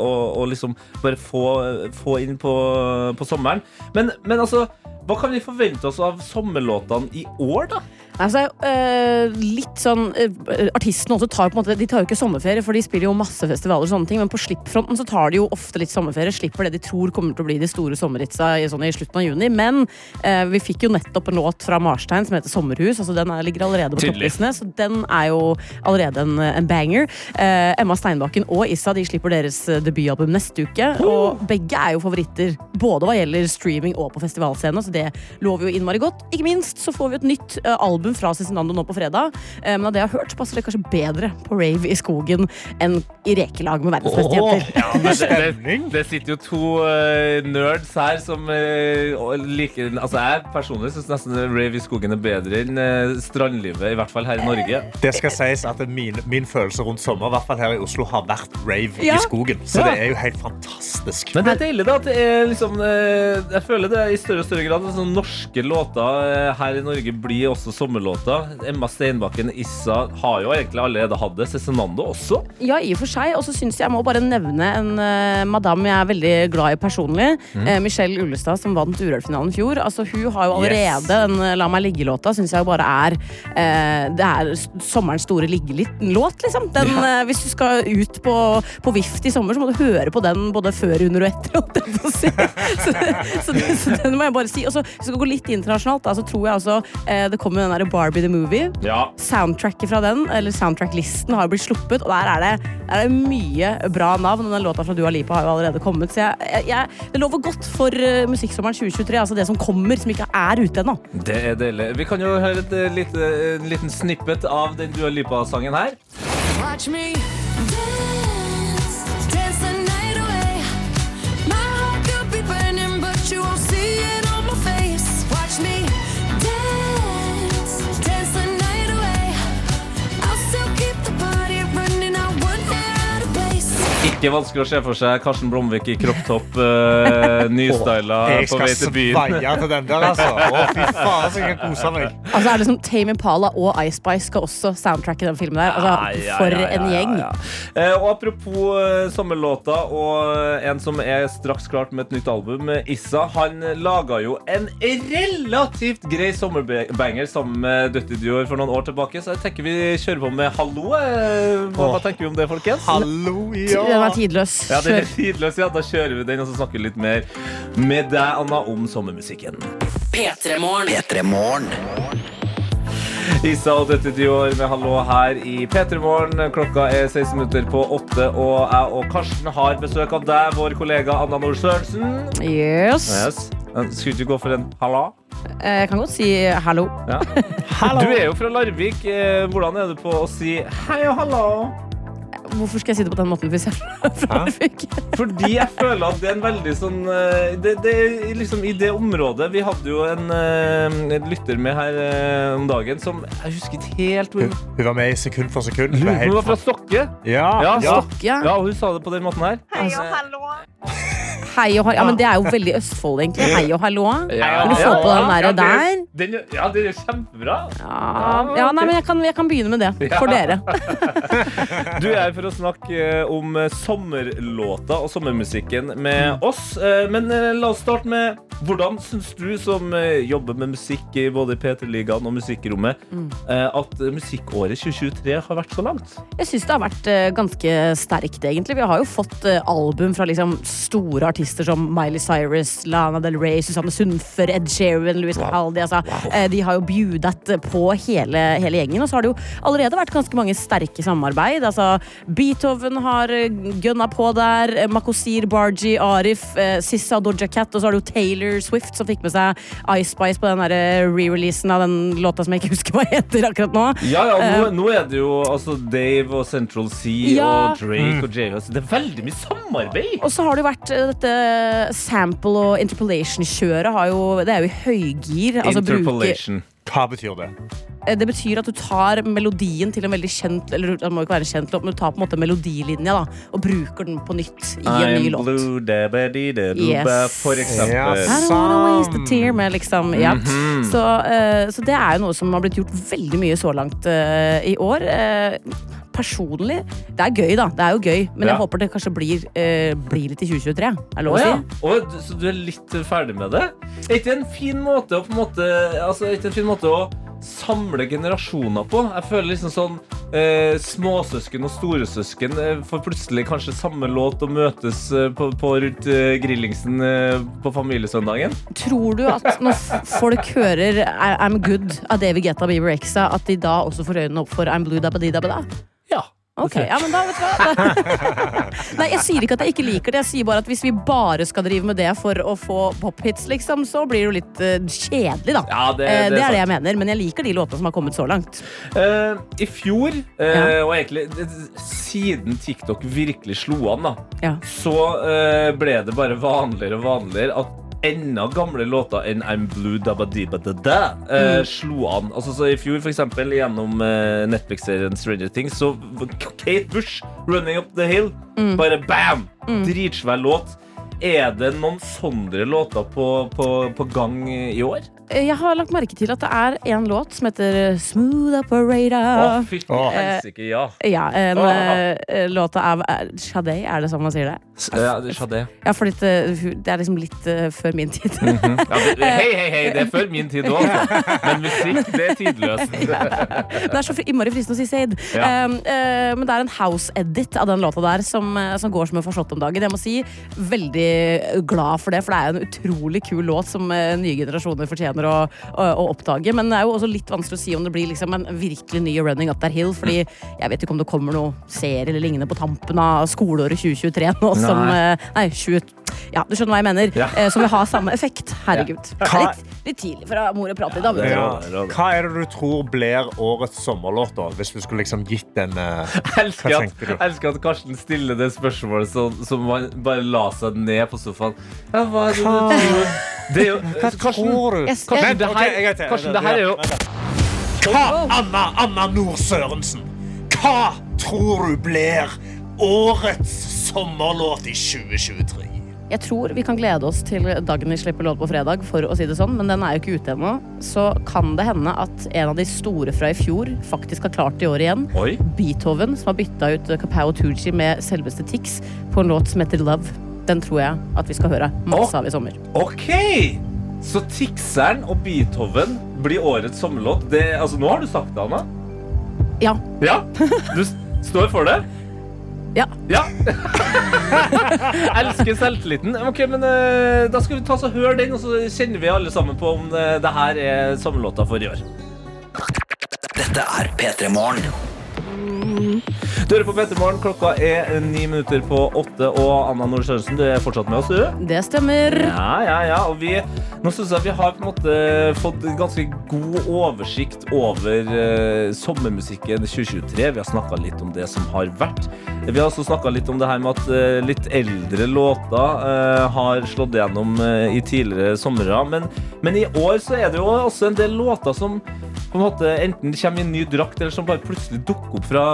Speaker 2: å, å liksom bare få, få inn på, på sommeren. Men, men altså, hva kan vi forvente oss av sommerlåtene i år, da?
Speaker 8: Altså, øh, litt sånn øh, Artistene også tar på en måte De tar jo ikke sommerferie, for de spiller jo masse festivaler, og sånne ting men på slippfronten så tar de jo ofte litt sommerferie. Slipper det de tror kommer til å bli de store sommerhitsa i, sånn, i slutten av juni. Men øh, vi fikk jo nettopp en låt fra Marstein som heter 'Sommerhus'. altså Den er, ligger allerede på topplistene, så den er jo allerede en, en banger. Uh, Emma Steinbakken og Issa de slipper deres debutalbum neste uke. Og begge er jo favoritter, både hva gjelder streaming og på festivalscenen, så det lover jo innmari godt. Ikke minst så får vi et nytt uh, album fra Cezinando nå på fredag. Eh, men av det jeg har hørt, passer det kanskje bedre på rave i skogen enn i rekelag med verdensmesterjenter. Oh.
Speaker 2: Ja, men det, det, det sitter jo to uh, nerds her som uh, liker Altså Jeg personlig syns nesten rave i skogen er bedre enn uh, strandlivet, i hvert fall her i Norge.
Speaker 3: Det skal sies at min, min følelse rundt sommer i hvert fall her i Oslo, har vært rave
Speaker 8: Ja.
Speaker 3: i skogen. Så
Speaker 2: Ja.
Speaker 3: det er jo helt fantastisk.
Speaker 2: Men det er deilig da at det er liksom Jeg føler det er i større og større grad sånn norske låter her i Norge blir også sommerlåter. Emma Steinbakken, Issa har jo egentlig allerede hatt det. Cezinando også.
Speaker 8: Ja, i og for seg. Og så syns jeg jeg må bare nevne en uh, madame jeg er veldig glad i personlig. Eh, Michelle Ullestad, som vant Urørt-finalen i fjor. Altså, hun har jo allerede den eh, La meg ligge-låta. Syns jeg bare er Det er sommerens store liggelåt, liksom. Den, eh, hvis du skal ut på, på vift i sommer, så må du høre på den både før, under og etter. Og på å si. <laughs> Så, så, så den må jeg bare si. Og så hvis vi skal gå litt internasjonalt, da, så tror jeg altså det kommer den der Barbie the Movie
Speaker 2: Ja.
Speaker 8: soundtracket fra den, eller soundtrack-listen, har blitt sluppet. Og der er det, der er det mye bra navn. Og den låta fra Dua Lipa har jo allerede kommet. Så jeg, jeg, jeg, det lover godt for uh, musikksommeren 2023. Altså det som kommer, som ikke er ute ennå.
Speaker 2: Det er deilig. Vi kan jo høre et eh, lite, en liten snippet av den Dua Lipa-sangen her.
Speaker 5: Watch me
Speaker 2: Ikke vanskelig å se for seg Karsten Blomvik i kropptopp, <laughs> uh, nystyla
Speaker 3: Jeg
Speaker 2: på
Speaker 3: skal
Speaker 2: vei til byen.
Speaker 3: sveie til den der, altså. Å, fy faen, så jeg kan kose meg.
Speaker 8: Altså er det som Tame Impala og Ice Spice skal også soundtracke den filmen der. Altså, for
Speaker 2: ja, ja,
Speaker 8: en
Speaker 2: ja,
Speaker 8: gjeng.
Speaker 2: ja. Eh, og apropos uh, sommerlåter og en som er straks klart med et nytt album, eh, Issa, han laga jo en relativt grei sommerbanger sammen med Dutty Dior for noen år tilbake, så jeg tenker vi kjører på med Hallo. eh, Hva, hva tenker vi om det, folkens?
Speaker 3: Hallo, ja.
Speaker 8: Er tidløs.
Speaker 2: Ja, den er tidløs, ja. Da kjører vi den, og så snakker vi litt mer med deg, Anna, om sommermusikken.
Speaker 1: P3morgen.
Speaker 4: P3 Morgen.
Speaker 2: Isa og Dette Dior med Hallo her i P3 Morgen. Klokka er 16 minutter på åtte, og jeg og Karsten har besøk av deg, vår kollega Anna Nord Sørensen.
Speaker 8: Yes.
Speaker 2: Yes. Skulle du ikke gå for en halla?
Speaker 8: Eh, Jeg kan godt si hallo.
Speaker 2: Ja. <laughs> Du er jo fra Larvik. Eh, Hvordan er du på å si hei og hallo?
Speaker 8: Hvorfor skal jeg si det på den måten hvis jeg <laughs> fikk?
Speaker 2: Fordi jeg føler at det er en veldig sånn eh, det, det er liksom I det området Vi hadde jo en, eh, en lytter med her eh, om dagen som Jeg husker ikke helt
Speaker 3: Hun,
Speaker 2: Hun,
Speaker 3: hun var med i sekund for sekund. Hun
Speaker 2: hun
Speaker 3: var
Speaker 2: fra Stokke.
Speaker 3: Ja,
Speaker 2: Ja,
Speaker 3: ja.
Speaker 2: Stokke.
Speaker 8: Ja.
Speaker 2: og hun sa det på den måten her.
Speaker 8: Hei og hallo. Ja, men det er jo veldig Østfold, egentlig. Hei og hallo.
Speaker 2: Ja,
Speaker 8: ja du få på den
Speaker 2: ja,
Speaker 8: der
Speaker 2: det
Speaker 8: der?
Speaker 2: Den, ja, den er kjempebra.
Speaker 8: Ja, ja nei, men jeg kan, jeg kan begynne med det. For dere. <laughs>
Speaker 2: Du er her for å snakke eh, om sommerlåta sommerlåter og sommermusikken med oss. Eh, Men eh, la oss starte med hvordan syns du som eh, jobber med musikk i både P3-ligaen og Musikkrommet, eh, at musikkåret 2023 har vært så langt?
Speaker 8: Jeg syns det har vært eh, ganske sterkt, egentlig. Vi har jo fått eh, album fra liksom store artister som Miley Cyrus, Lana Del Rey, Susanne Sundfør, Ed Sheeran, Louis Capaldi. Altså, wow. de har jo bjudet på hele, hele gjengen. Og så har det jo allerede vært ganske mange sterke samarbeid. Altså, Beethoven har gønna på der. eh, Makosir, Barji, Arif, eh, Sissa, Doja Cat. Og så har du Taylor Taylor Swift som fikk med seg Ice Spice på den eh, re-releasen av den låta som jeg ikke <laughs> husker hva heter akkurat nå.
Speaker 2: Ja, ja, nå, nå er det jo altså, Dave og Central Sea
Speaker 8: Ja.
Speaker 2: og Drake og J.O. Det er veldig mye samarbeid.
Speaker 8: Og så har det jo vært eh, dette sample- og interpolation-kjøret har jo Det er jo i høygir. Altså interpolation.
Speaker 2: Interpolation.
Speaker 3: Hva betyr det?
Speaker 8: Eh, det betyr at du tar melodien til en veldig kjent Eller det må ikke være en kjent låt, men du tar på en måte melodilinja da, og bruker den på nytt i en ny
Speaker 2: I'm
Speaker 8: låt.
Speaker 2: blue, da, ba, di, da,
Speaker 8: Yes.
Speaker 2: ba, for eksempel.
Speaker 3: Ja,
Speaker 8: I don't wanna waste a tear med liksom ja.
Speaker 2: Mhm.
Speaker 8: så, eh, så det er jo noe som har blitt gjort veldig mye så langt uh, i år. Eh, personlig Det er gøy, da. Det er jo gøy, men
Speaker 2: Ja.
Speaker 8: jeg håper det kanskje blir, eh, blir litt i 2023. Er lov
Speaker 2: Å
Speaker 8: å
Speaker 2: ja.
Speaker 8: si?
Speaker 2: Å, så du er litt ferdig med det? Er ikke det en fin måte å på en måte Altså, ikke en fin måte å samle generasjoner på? Jeg føler liksom sånn eh, Småsøsken og storesøsken eh, får plutselig kanskje samme låt og møtes eh, på, på rundt eh, grillingsen eh, på familiesøndagen.
Speaker 8: Tror du at når folk hører I'm Good av David Getta Bieber Exa, at de da også får øynene opp for I'm Blue Dabba Dee Dabba Da? Ok, ja, men da vet du hva? <laughs> Nei, jeg sier ikke at jeg ikke liker det. Jeg sier bare at hvis vi bare skal drive med det For å få pophits, liksom Så blir det jo litt uh, kjedelig da.
Speaker 2: Ja, det- det er
Speaker 8: det er det jeg mener Men jeg liker de låtene som har kommet så langt.
Speaker 2: Uh, I fjor, eh,
Speaker 8: Ja.
Speaker 2: og egentlig siden TikTok virkelig slo an, da,
Speaker 8: Ja.
Speaker 2: så eh, ble det bare vanligere og vanligere at enda gamle låter enn I'm Blue Dabba Dibba Da Da eh, slo an. Altså, så I fjor, for eksempel, gjennom eh, Netflix-serien Stranger Things, så Kate Bush, 'Running Up The Hill', bare bam! Dritsvær låt. Er det noen sånne låter på, på, på gang i år?
Speaker 8: Eh, Jeg har lagt merke til at det er en låt som heter Smooth
Speaker 2: Å,
Speaker 8: Operator
Speaker 2: fy
Speaker 3: Åh.
Speaker 2: helsike, ja.
Speaker 8: Ja, en
Speaker 2: Åh.
Speaker 8: eh, låt av Shadé, er det sånn man sier det?
Speaker 2: Ja, det Shadé.
Speaker 8: Ja, fordi det, det er liksom litt eh, før min tid <laughs>
Speaker 2: Ja, det, hei, hei, hei, det er før min tid òg, altså. <laughs> Men musikk, det er tidløst. <laughs>
Speaker 8: Det er så innmari fristende å si Zaid.
Speaker 2: Ja.
Speaker 8: Um, eh, men det er en house-edit av den låta der som, eh, som går som en forslått om dagen. Jeg må si veldig glad for det, for det er en utrolig kul låt som eh, nye generasjoner fortjener å, å, å oppdage. Men det er jo også litt vanskelig å si om det blir liksom en virkelig ny Running Up That Hill, fordi jeg vet ikke om det kommer noe serie eller lignende på tampen av skoleåret 2023 nå som
Speaker 2: Nei.
Speaker 8: eh, Nei, 20... Ja, du skjønner hva jeg mener.
Speaker 2: Ja.
Speaker 8: Eh, som vil ha samme effekt. Herregud. Det er litt, litt tidlig for mor å prate i dag.
Speaker 3: Ja. Hva er det du tror blir årets sommerlåt, da? Hvis du skulle liksom gitt en eh, <laughs>
Speaker 2: elsker at, elsker at Karsten stiller det spørsmålet så, som man bare la seg ned på sofaen. Ja, hva er det
Speaker 3: Hva-
Speaker 2: du tror? Det er jo,
Speaker 3: Hva
Speaker 2: Karsten,
Speaker 3: tror du?
Speaker 2: Karsten, det her. Karsten, det her er jo
Speaker 3: Hva, Anna, Anna Nord Sørensen, hva tror du blir årets sommerlåt i 2023?
Speaker 8: Jeg tror vi kan glede oss til dagen vi slipper låt på fredag, for å si det sånn, men den er jo ikke ute ennå. Så kan det hende at en av de store fra i fjor faktisk har klart det i år igjen.
Speaker 2: Oi.
Speaker 8: Beethoven, som har bytta ut Kapow Tooji med selveste Tix på en låt som heter Love. Den tror jeg at vi skal høre masse av i sommer.
Speaker 2: OK! Så Tixeren og Beethoven blir årets sommerlåt. Det, altså, nå har du sagt det, Anna.
Speaker 8: Ja.
Speaker 2: Ja? Du står for det?
Speaker 8: Ja.
Speaker 2: Ja. <laughs> Elsker selvtilliten. Ok, men uh, Da skal vi ta oss og høre den, og så kjenner vi alle sammen på om uh, det her er sommerlåta for i år.
Speaker 4: Dette er P3 Morgen.
Speaker 2: Du hører på Petter Morgen. Klokka er ni minutter på åtte, og Anna Nord Sørensen, du er fortsatt med oss, du?
Speaker 8: Det stemmer.
Speaker 2: Ja, ja, ja. Og vi, nå synes jeg vi har på en måte fått ganske god oversikt over uh, sommermusikken 2023. Vi har snakka litt om det som har vært. Vi har også snakka litt om det her med at uh, litt eldre låter uh, har slått igjennom eh, i tidligere somre. Men, men i år så er det jo også en del låter som på en måte enten kommer i en ny drakt, eller som bare plutselig dukker opp fra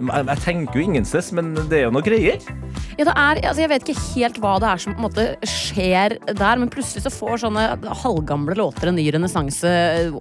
Speaker 2: jeg, jeg tenker jo ingensteds, men det er jo noe greier.
Speaker 8: Ja, det er, altså jeg vet ikke helt hva det er som på en måte skjer der, men plutselig så får sånne halvgamle låter en ny renessanse,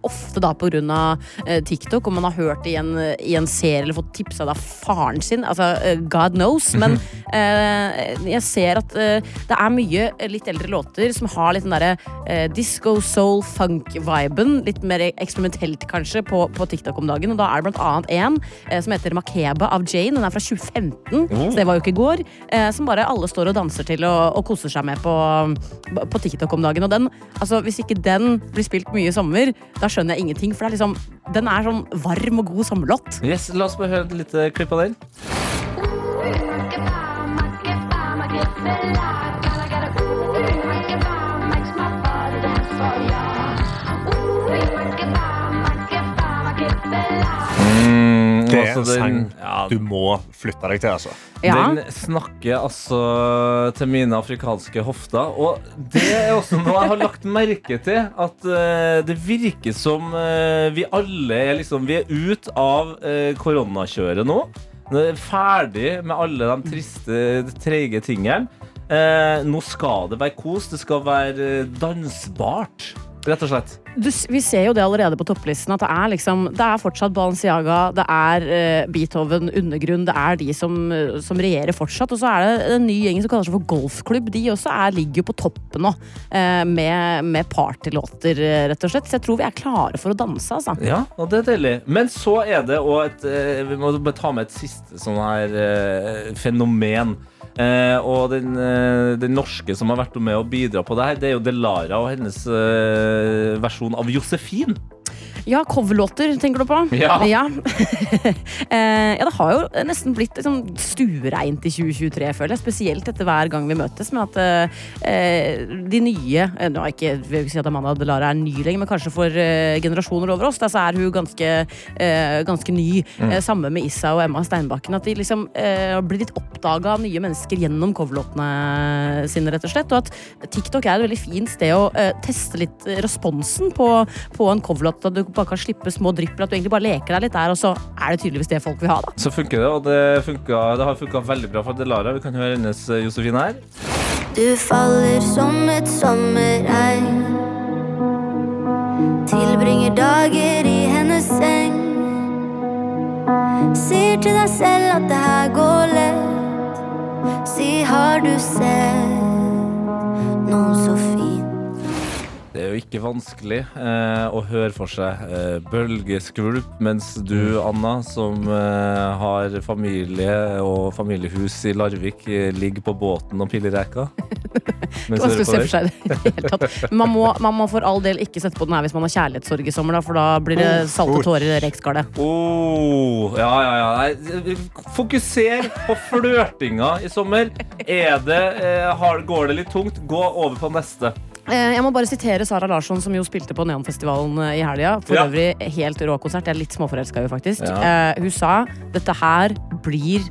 Speaker 8: ofte da på grunn av eh, TikTok, og man har hørt det i en, i en serie eller fått tipsa av faren sin. Altså, eh, God knows. Men <laughs> eh, jeg ser at eh, det er mye litt eldre låter som har litt den derre eh, disco, soul, funk-viben. Litt mer eksperimentelt, kanskje, på, på TikTok om dagen. Og da er det blant annet en eh, som heter Makeba av Jane. Den er fra 2015, så mm. det var jo ikke i går. Eh, som bare alle står og danser til og, og koser seg med på, på, TikTok om dagen. Og den, altså, hvis ikke den blir spilt mye i sommer, da skjønner jeg ingenting. For er liksom, den er sånn varm og god sommerlåt.
Speaker 2: Yes, la oss bare høre et lite klipp av den. Mm.
Speaker 3: Det er
Speaker 2: altså,
Speaker 3: en sang
Speaker 2: den, ja,
Speaker 3: du må flytte deg til, altså.
Speaker 8: Ja.
Speaker 2: Den snakker altså til mine afrikanske hofter. Og det er også noe jeg har lagt merke til. At uh, det virker som uh, vi alle er liksom Vi er ut av uh, koronakjøret nå. Det er ferdig med alle de triste, treige tingene. Eh, nå skal det være kos. Det skal være dansbart. Rett og slett.
Speaker 8: Du, vi ser jo det allerede på topplisten, at det er, liksom, det er fortsatt Balenciaga, det er uh, Beethoven, Undergrunn, det er de som, eh, som regjerer fortsatt. Og så er det en ny gjeng som kaller seg for golfklubb. De også er, ligger jo på toppen nå, uh, med, med partylåter, rett og slett. Så jeg tror vi er klare for å danse, altså.
Speaker 2: Ja, og det er deilig. Men så er det òg et uh, Vi må bare ta med et siste sånn her fenomen. Eh, og den, eh, den norske som har vært med å bidra på det her, det er jo Delara og hennes eh, versjon av Josefin.
Speaker 8: Ja, coverlåter, tenker du på?
Speaker 2: Ja. <laughs>
Speaker 8: Ja, <laughs> Eh, ja det har jo nesten blitt liksom, stuereint i 2023, føler jeg. Spesielt etter hver gang vi møtes. Med at uh, de nye Nå er ikke, vil ikke si at Amanda Delara er ny lenger, men kanskje for uh, generasjoner over oss, da, så er hun ganske, uh, ganske ny.
Speaker 2: Mm.
Speaker 8: Samme med Issa og Emma Steinbakken. At de liksom blir litt oppdaga av nye mennesker gjennom coverlåtene sine, rett og slett. Og at TikTok er et veldig fint sted å teste litt responsen på, på en coverlåt. Du bare kan slippe små drypper, at du egentlig bare leker deg litt der, og så er det tydeligvis det folk vil ha, da.
Speaker 2: Så funker det, og det, funker, det har funka veldig bra for Delara. Vi kan høre hennes Josefine Josefin her.
Speaker 5: Du faller som et sommerregn. Tilbringer dager i hennes seng. Sier til deg selv at det her går lett. Si, har du sett noen så fin?
Speaker 2: Ikke vanskelig eh, å høre for seg eh, bølgeskvulp, mens du, Anna, som eh, har familie og familiehus i Larvik, eh, ligger på båten og piller reka.
Speaker 8: Vanskelig å se for seg det i det hele tatt. Man må, man må for all del ikke sette på den her hvis man har kjærlighetssorg i sommer, da, for da blir det salte tårer i rekskallet.
Speaker 2: Oh, ja, ja, ja. Fokuser på flørtinga i sommer. Er det, eh, har, går det litt tungt, gå over på neste.
Speaker 8: Eh, Jeg må bare sitere Sara Larsson, som jo spilte på Neonfestivalen eh, i helga. For
Speaker 2: Ja.
Speaker 8: øvrig helt rå konsert. Jeg er litt småforelska i henne, faktisk.
Speaker 2: Ja.
Speaker 8: Eh, Hun sa dette her blir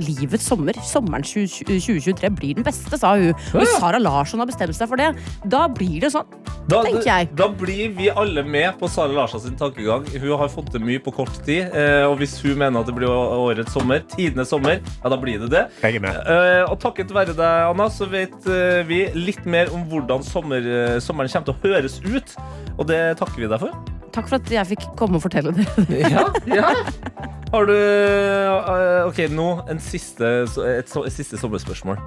Speaker 8: livets sommer. Sommeren 2023 blir den beste, sa hun. Og hvis Sara Larsson har bestemt seg for det, da blir det sånn.
Speaker 2: Da,
Speaker 8: Tenker jeg.
Speaker 2: da blir vi alle med på Sara Larsson sin tankegang. Hun har fått til mye på kort tid. Eh, og hvis hun mener at det blir årets sommer, tidenes sommer, ja, da blir det det.
Speaker 3: Jeg er med.
Speaker 2: Eh, og takket være deg, Anna, så vet eh, vi litt mer om hvordan sommer, sommeren kommer til å høres ut. Og det takker vi deg for.
Speaker 8: Takk for at jeg fikk komme og fortelle det.
Speaker 2: Ja, ja. <laughs> Har du OK, nå siste, et, et siste sommerspørsmål.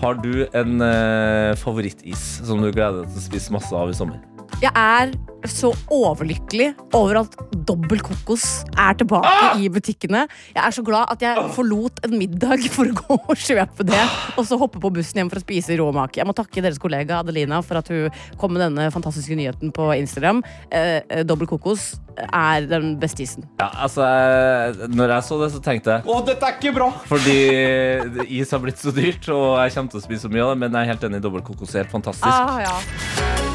Speaker 2: Har du en eh, favorittis som du gleder deg til å spise masse av i sommer?
Speaker 8: Jeg er så overlykkelig over at dobbel kokos er tilbake i butikkene. Jeg er så glad at jeg forlot en middag <laughs> for å gå og kjøpe det, og så hoppe på bussen hjem for å spise rå mak. Jeg må takke deres kollega Adelina for at hun kom med denne fantastiske nyheten på Instagram. Eh, dobbel kokos er den beste isen.
Speaker 2: Ja, altså, eh, når jeg så det, så tenkte jeg
Speaker 6: Å, dette er ikke bra!
Speaker 2: Fordi is har blitt så dyrt, og jeg kommer til å spise så mye av det, men jeg er helt enig. Dobbeltkokos er helt fantastisk.
Speaker 8: Ah, ja.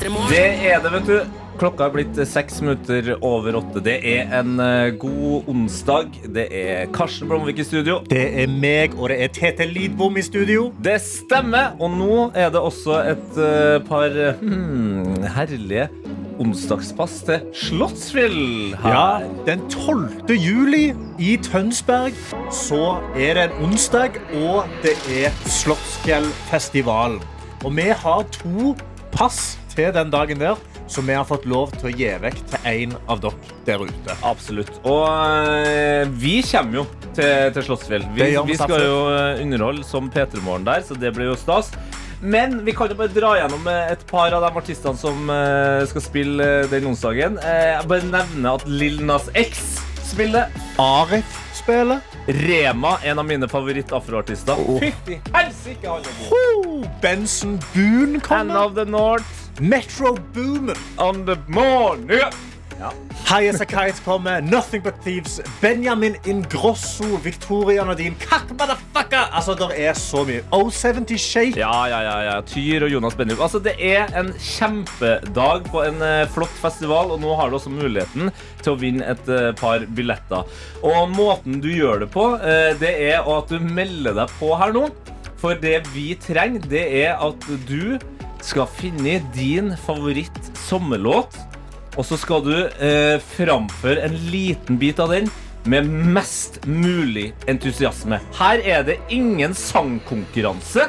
Speaker 2: Det er det, vet du. Klokka er blitt seks minutter over åtte. Det er en eh, god onsdag. Det er Karsten Blomvik i studio.
Speaker 3: Det er meg, og det er Tete Lidbom i studio.
Speaker 2: Det stemmer! Og nå er det også et eh, par hmm, herlige onsdagspass til Slottsfjell. her.
Speaker 3: Ja, den 12. juli i Tønsberg så er det en onsdag, og det er Slottsfjellfestivalen. Og vi har to pass til den dagen der, som vi har fått lov til å gi vekk til en av dere der ute.
Speaker 2: Absolutt. Og øh, vi kommer jo til, til Slottsfjell. Vi,
Speaker 3: vi
Speaker 2: skal jo eh, underholde som P3 Morgen der, så det blir jo stas. Men vi kan jo bare dra gjennom eh, et par av de artistene som øh, skal spille den onsdagen. Jeg bare nevner at Lill Nas X spiller.
Speaker 3: Arif spiller.
Speaker 2: Rema, en av mine favoritt-afroartister. Fytti helsike, alle gode. god.
Speaker 3: Oh, Benson Boone
Speaker 2: Hand
Speaker 3: kommer.
Speaker 2: of the North
Speaker 3: Metro Boomin.
Speaker 2: on the morning.
Speaker 3: High as a Kite kommer. Nothing But Thieves. Benjamin Ingrosso. Victoria Nadine. Kakk, motherfucker! Altså, det er så mye. O70 Shake.
Speaker 2: Ja, ja, ja, ja. Tyr og Jonas Benrup. Altså, det er en kjempedag på en eh, flott festival, og nå har du også muligheten til å vinne et eh, par billetter. Og måten du gjør det på, eh, det er at du melder deg på her nå. For det vi trenger, det er at du skal finne din favoritt sommerlåt, og så skal du eh, framføre en liten bit av den med mest mulig entusiasme. Her er det ingen sangkonkurranse.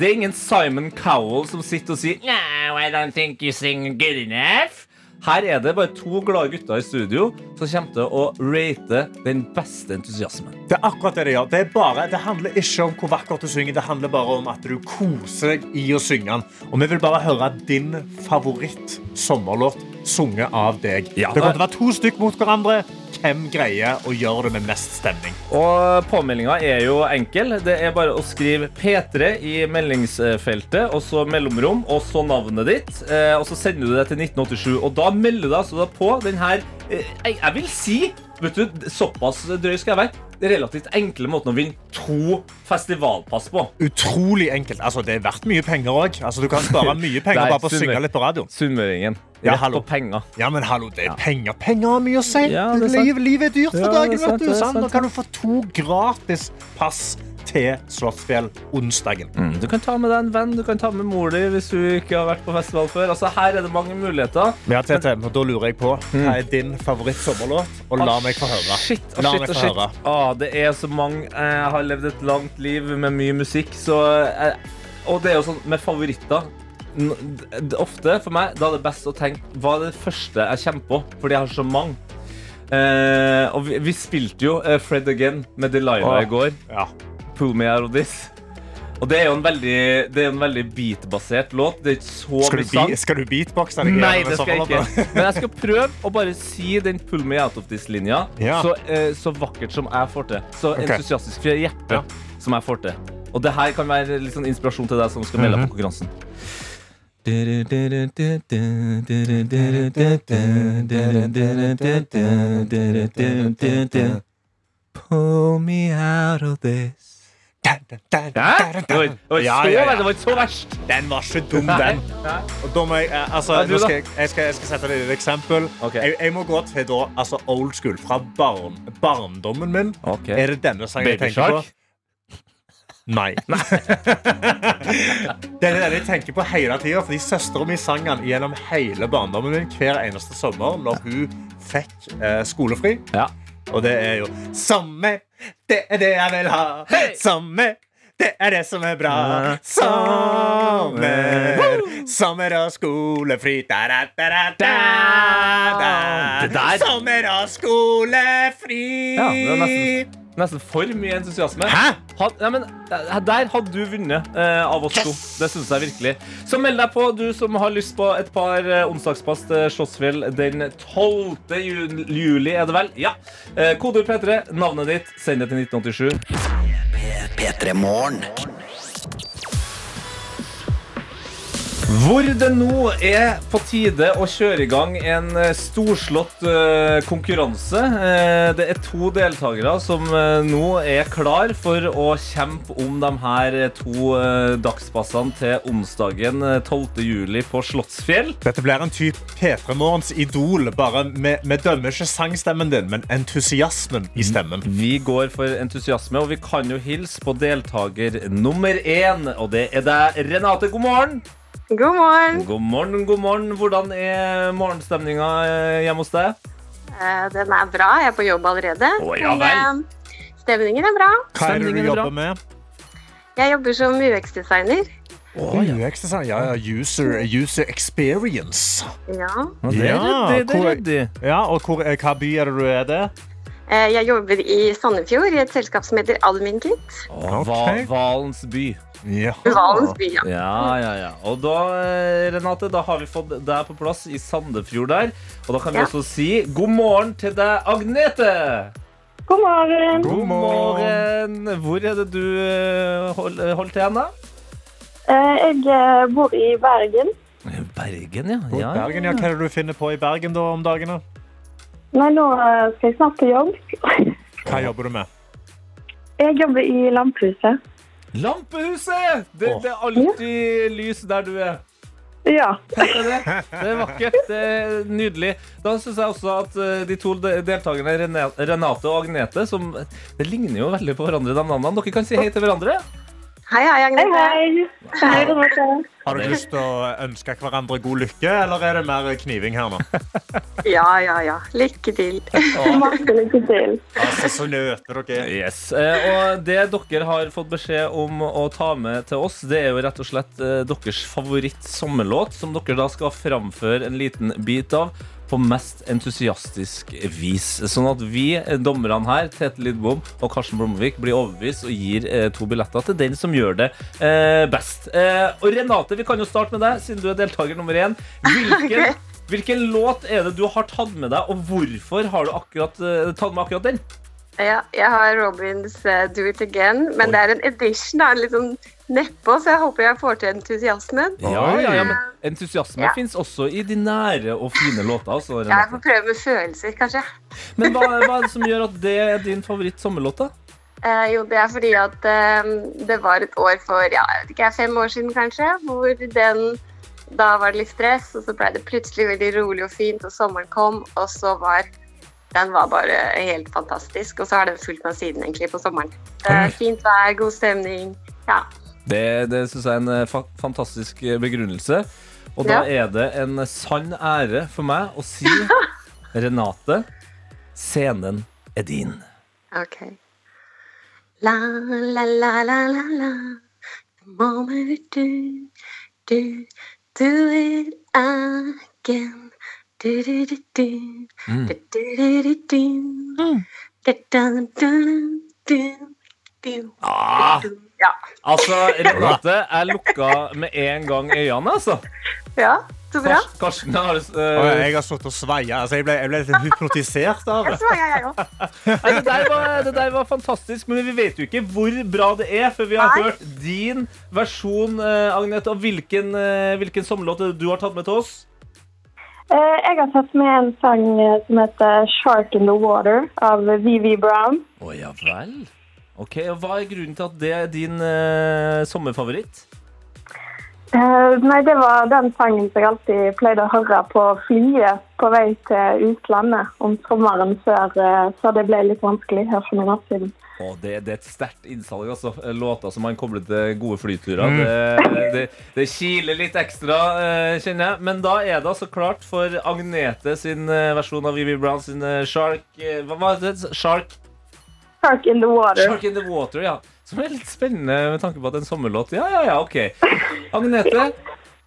Speaker 2: Det er ingen Simon Cowell som sitter og sier No, I don't think you sing good enough. Her er det bare to glade gutter i studio som kommer til å rate den beste entusiasmen.
Speaker 3: Det er akkurat det de gjør. Det, bare, det handler ikke om hvor vakkert du synger, det handler bare om at du koser deg i å synge den. Og vi vil bare høre din favoritt sommerlåt sunget av deg.
Speaker 2: Ja.
Speaker 3: Det kommer til å være to stykk mot hverandre. Hvem greier å gjøre det med mest stemning?
Speaker 2: Og påmeldinga er jo enkel. Det er bare å skrive P3 i meldingsfeltet, og så mellomrom, og så navnet ditt. Eh, og så sender du det til 1987. Og da melder du deg altså på den her eh, jeg, jeg vil si Vet du, Såpass drøy skal jeg være. Det relativt enkle måten å vinne to festivalpass på.
Speaker 3: Utrolig enkelt. Altså, det er verdt mye penger òg. Altså, du kan spare mye <laughs> penger
Speaker 2: Nei,
Speaker 3: bare på å synge litt på radioen.
Speaker 2: Sunnmøringen.
Speaker 3: Ja,
Speaker 2: Rett på penger.
Speaker 3: Ja, men hallo, det er penger. Penger har mye å si.
Speaker 2: Ja, er
Speaker 3: livet er dyrt for dagen.
Speaker 2: sant,
Speaker 3: vet du. sant?
Speaker 2: sant,
Speaker 3: Nå kan du få to gratis pass til Slottsfjell onsdagen.
Speaker 2: Mm, Du kan ta med deg en venn, du kan ta med mor di hvis du ikke har vært på festival før. Altså, her er det mange muligheter.
Speaker 3: Ja, Tete, men da lurer jeg på Hva er din favoritt-sommerlåt? Og la meg få høre.
Speaker 2: Shit, ah,
Speaker 3: La
Speaker 2: shit,
Speaker 3: meg
Speaker 2: ah,
Speaker 3: få
Speaker 2: shit.
Speaker 3: høre.
Speaker 2: Ah, det er så mange. Jeg har levd et langt liv med mye musikk, så jeg, Og det er jo sånn med favoritter. Ofte for meg da er det best å tenke hva er det første jeg kommer på, fordi jeg har så mange. Eh, og vi, vi spilte jo eh, Fred Again med Delilah i går.
Speaker 3: Ja.
Speaker 2: Pull me out of this. Og det er jo en veldig, det er en veldig beatbasert låt. Det er ikke så
Speaker 3: Skal
Speaker 2: mye
Speaker 3: du,
Speaker 2: sang.
Speaker 3: skal du beatboxe?
Speaker 2: Nei, det skal jeg ikke. Men jeg skal prøve å bare si den 'pull me out of this'-linja
Speaker 3: Ja.
Speaker 2: så, eh, så vakkert som jeg får til. Så
Speaker 3: okay.
Speaker 2: entusiastisk fra hjertet
Speaker 3: Ja.
Speaker 2: som jeg får til. Og det her kan være litt sånn inspirasjon til deg som skal melde deg på konkurransen. Pull me out of this Det var, det det ikke så verst.
Speaker 3: Den var ikke dum, den. Og da må jeg, eh, altså,
Speaker 2: Ja, du
Speaker 3: skal jeg, jeg, skal, jeg skal sette deg et eksempel.
Speaker 2: Okay.
Speaker 3: Jeg, jeg må gå til da, altså, old school. Fra barn, barndommen min.
Speaker 2: okay.
Speaker 3: Er det denne sangen jeg
Speaker 2: tenker
Speaker 3: tenker på? Nei. <laughs> <laughs> det er den jeg tenker på hele tida, fordi søstera mi sang den gjennom hele barndommen min hver eneste sommer når hun fikk eh, skolefri.
Speaker 2: Ja.
Speaker 3: Og det er jo Sommer, det er det jeg vil ha. Sommer, det er det som er bra. Sommer, sommer og skolefri. Da, da, da, da, Sommer og skolefri.
Speaker 2: Ja, det er nesten, nesten for mye entusiasme.
Speaker 3: Hæ?
Speaker 2: Had, ja, men, eh, der hadde du vunnet eh, av oss to. Det synes jeg virkelig. Så meld deg på, du som har lyst på et par eh, onsdagspass til Slottsfjell den 12. Ju- juli, er det vel? Ja. Eh, Kodeord P3, navnet ditt, send det til 1987.
Speaker 4: P3 Morgen.
Speaker 2: Hvor det nå er på tide å kjøre i gang en eh, storslått eh, konkurranse. Eh, det er to deltakere som nå er klar for å kjempe om de her to dagspassene til onsdagen eh, 12. juli på Slottsfjell.
Speaker 3: Dette blir en type P3 Morgens idol. Bare vi dømmer ikke sangstemmen din, men entusiasmen i stemmen.
Speaker 2: Vi går for entusiasme, og vi kan jo hilse på deltaker nummer én. Og det er deg, Renate. God morgen.
Speaker 9: God morgen.
Speaker 2: God morgen, god morgen. Hvordan er morgenstemninga eh, hjemme hos deg?
Speaker 9: Eh, Den er bra. Jeg er på jobb allerede.
Speaker 2: Å, ja
Speaker 9: eh, Stemningen er bra.
Speaker 3: Hva er det du
Speaker 2: er
Speaker 3: jobber med?
Speaker 9: Jeg jobber som UX-designer.
Speaker 3: UX design. Ja, ja, user, user experience.
Speaker 9: Ja.
Speaker 2: Ja, det er
Speaker 3: Ja,
Speaker 2: ryddig. Det er ryddig.
Speaker 3: Ja, og hvor, eh, hva by er det du er det?
Speaker 9: Eh, Jeg jobber i Sandefjord i et selskap som heter Alminkit.
Speaker 2: Å,
Speaker 3: Ok.
Speaker 2: Va- Valens by.
Speaker 3: Ja.
Speaker 9: Ja.
Speaker 2: Ja, ja, ja. Og da, eh, Renate, da har vi fått deg på plass i Sandefjord der. Og da kan vi
Speaker 9: Ja.
Speaker 2: også si god morgen til deg, Agnete.
Speaker 9: God morgen.
Speaker 3: God morgen.
Speaker 2: Hvor er det du holder hold- til hen, da?
Speaker 9: Jeg bor i Bergen.
Speaker 2: Bergen, ja. Ja,
Speaker 3: Bergen, ja. Hva er det du finner på i Bergen da om dagene?
Speaker 10: Nei, nå eh, skal jeg snart på jobb.
Speaker 3: Hva jobber du med?
Speaker 10: Jeg jobber i Lampehuset.
Speaker 2: Lampehuset! Det, det er alltid lys der du er.
Speaker 10: Ja.
Speaker 2: Det. Det er vakkert. Det er nydelig. Da syns jeg også at eh, de to deltakerne, Renate og Agnete, som Det ligner jo veldig på hverandre, de navnene. Dere kan si hei til hverandre.
Speaker 9: Hei, hei,
Speaker 10: Hei,
Speaker 9: Agnete.
Speaker 10: hei. Hei, Renate.
Speaker 3: Har dere lyst til å ønske hverandre god lykke, eller er det mer kniving her nå? <laughs>
Speaker 9: Ja, ja, ja. Lykke til. <laughs>
Speaker 10: Masse lykke til.
Speaker 3: Altså, så nøte dere er.
Speaker 2: Yes. Eh, og det dere har fått beskjed om å ta med til oss, det er jo rett og slett eh, deres favoritt-sommerlåt, som dere da skal framføre en liten bit av på mest entusiastisk vis. Sånn at vi, eh, dommerne her, Tete Lidbom og Karsten Blomvik, blir overbevist og gir eh, to billetter til den som gjør det eh, best. Eh, og Renate, vi kan jo starte med deg, siden du er deltaker nummer én. Hvilken, <laughs> hvilken låt er det du har tatt med deg, og hvorfor har du akkurat, eh, tatt med akkurat den?
Speaker 9: Ja, jeg har Robins uh, Do It Again, men det er en edition, da, litt sånn nedpå, så jeg håper jeg får til entusiasmen.
Speaker 2: Ja, ja, ja, men entusiasme
Speaker 9: Ja.
Speaker 2: fins også i de nære og fine låter. Altså,
Speaker 9: Jeg får prøve med følelser, kanskje.
Speaker 2: Men hva, hva er det som gjør at det er din favoritt-sommerlåt? da?
Speaker 9: Eh, jo, det er fordi at eh, det var et år for ja, jeg vet ikke, fem år siden kanskje, hvor den Da var det litt stress, og så ble det plutselig veldig rolig og fint, og sommeren kom, og så var den var bare helt fantastisk. Og så har den fulgt meg siden egentlig på sommeren. Eh, fint vær, god stemning. Ja.
Speaker 2: Det, det syns jeg er en eh, fa fantastisk eh, begrunnelse. Og da
Speaker 9: Ja.
Speaker 2: er det en sann ære for meg å si <laughs> Renate, scenen er din.
Speaker 9: OK. La, la, la, la, la, la. The moment du, du, do it again. Du, du, du, du.
Speaker 2: Mm.
Speaker 9: Du, du. Du, du, du, du, du.
Speaker 2: Ah,
Speaker 9: Ja.
Speaker 2: altså, <laughs> Renate, jeg lukka med en gang øynene, altså.
Speaker 9: ja, så bra.
Speaker 2: Kars- Karsten har uh,
Speaker 3: jeg har stått og sveia. Altså, jeg, ble, jeg ble litt hypnotisert av det.
Speaker 9: Jeg.
Speaker 2: Nei, det, der var, det der var fantastisk, men vi vet jo ikke hvor bra det er før vi har
Speaker 9: Nei.
Speaker 2: hørt din versjon, uh, Agnete. Og hvilken, uh, hvilken sommerlåt er du har tatt med til oss?
Speaker 10: Eh, Jeg har tatt med en sang som heter 'Shark in the Water' av Vivi Brown.
Speaker 2: Å ja vel. Ok, og Hva er grunnen til at det er din eh, sommerfavoritt?
Speaker 10: Eh, Nei, det var den sangen som jeg alltid pleide å høre på flyet på vei til utlandet om sommeren før, eh, før det ble litt vanskelig her for noen år siden.
Speaker 2: Å, det, det er et sterkt innsalg. altså. Låter som man kobler til gode flyturer. Det, det, det kiler litt ekstra, eh, kjenner jeg. Men da er det altså klart for Agnete sin eh, versjon av Vivi Brown sin eh, Shark eh, Hva var det? Shark,
Speaker 10: 'Shark in the Water'.
Speaker 2: Shark in the Water, ja. Som er litt spennende med tanke på at det er en sommerlåt. Ja, ja, ja, ok. Agnete,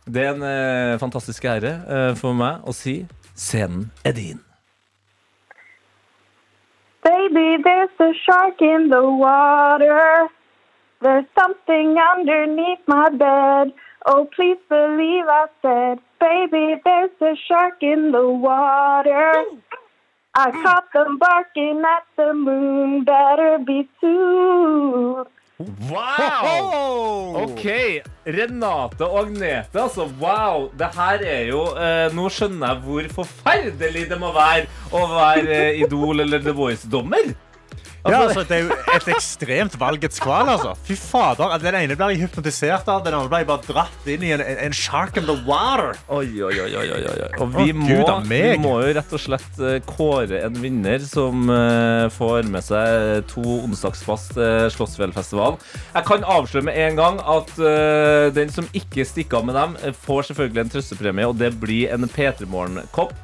Speaker 2: det er en eh, fantastisk ære eh, for meg å si scenen er din.
Speaker 10: Baby, there's a shark in the water. There's something underneath my bed. Oh, please believe I said, baby, there's a shark in the water. I caught them barking at the moon. Better be soon.
Speaker 2: Wow! Ok, Renate og Agnete, altså. Wow. Det her er jo eh, Nå skjønner jeg hvor forferdelig det må være å være eh, Idol eller The Voice-dommer.
Speaker 3: Ja, altså, det er jo et ekstremt valgets kval. Altså. Fy fader, Den ene blir jeg hypnotisert av, den andre blir jeg bare dratt inn i en, en, shark in the water.
Speaker 2: Oi, oi, oi, oi, oi. Og vi,
Speaker 3: Å,
Speaker 2: må,
Speaker 3: Gud
Speaker 2: vi må jo rett og slett eh, kåre en vinner som uh, får med seg to onsdagspass til Slottsfjellfestival. Jeg kan avsløre med en gang at uh, den som ikke stikker av med dem, eh, får selvfølgelig en trøstepremie, og det blir en P3 Morgen-kopp.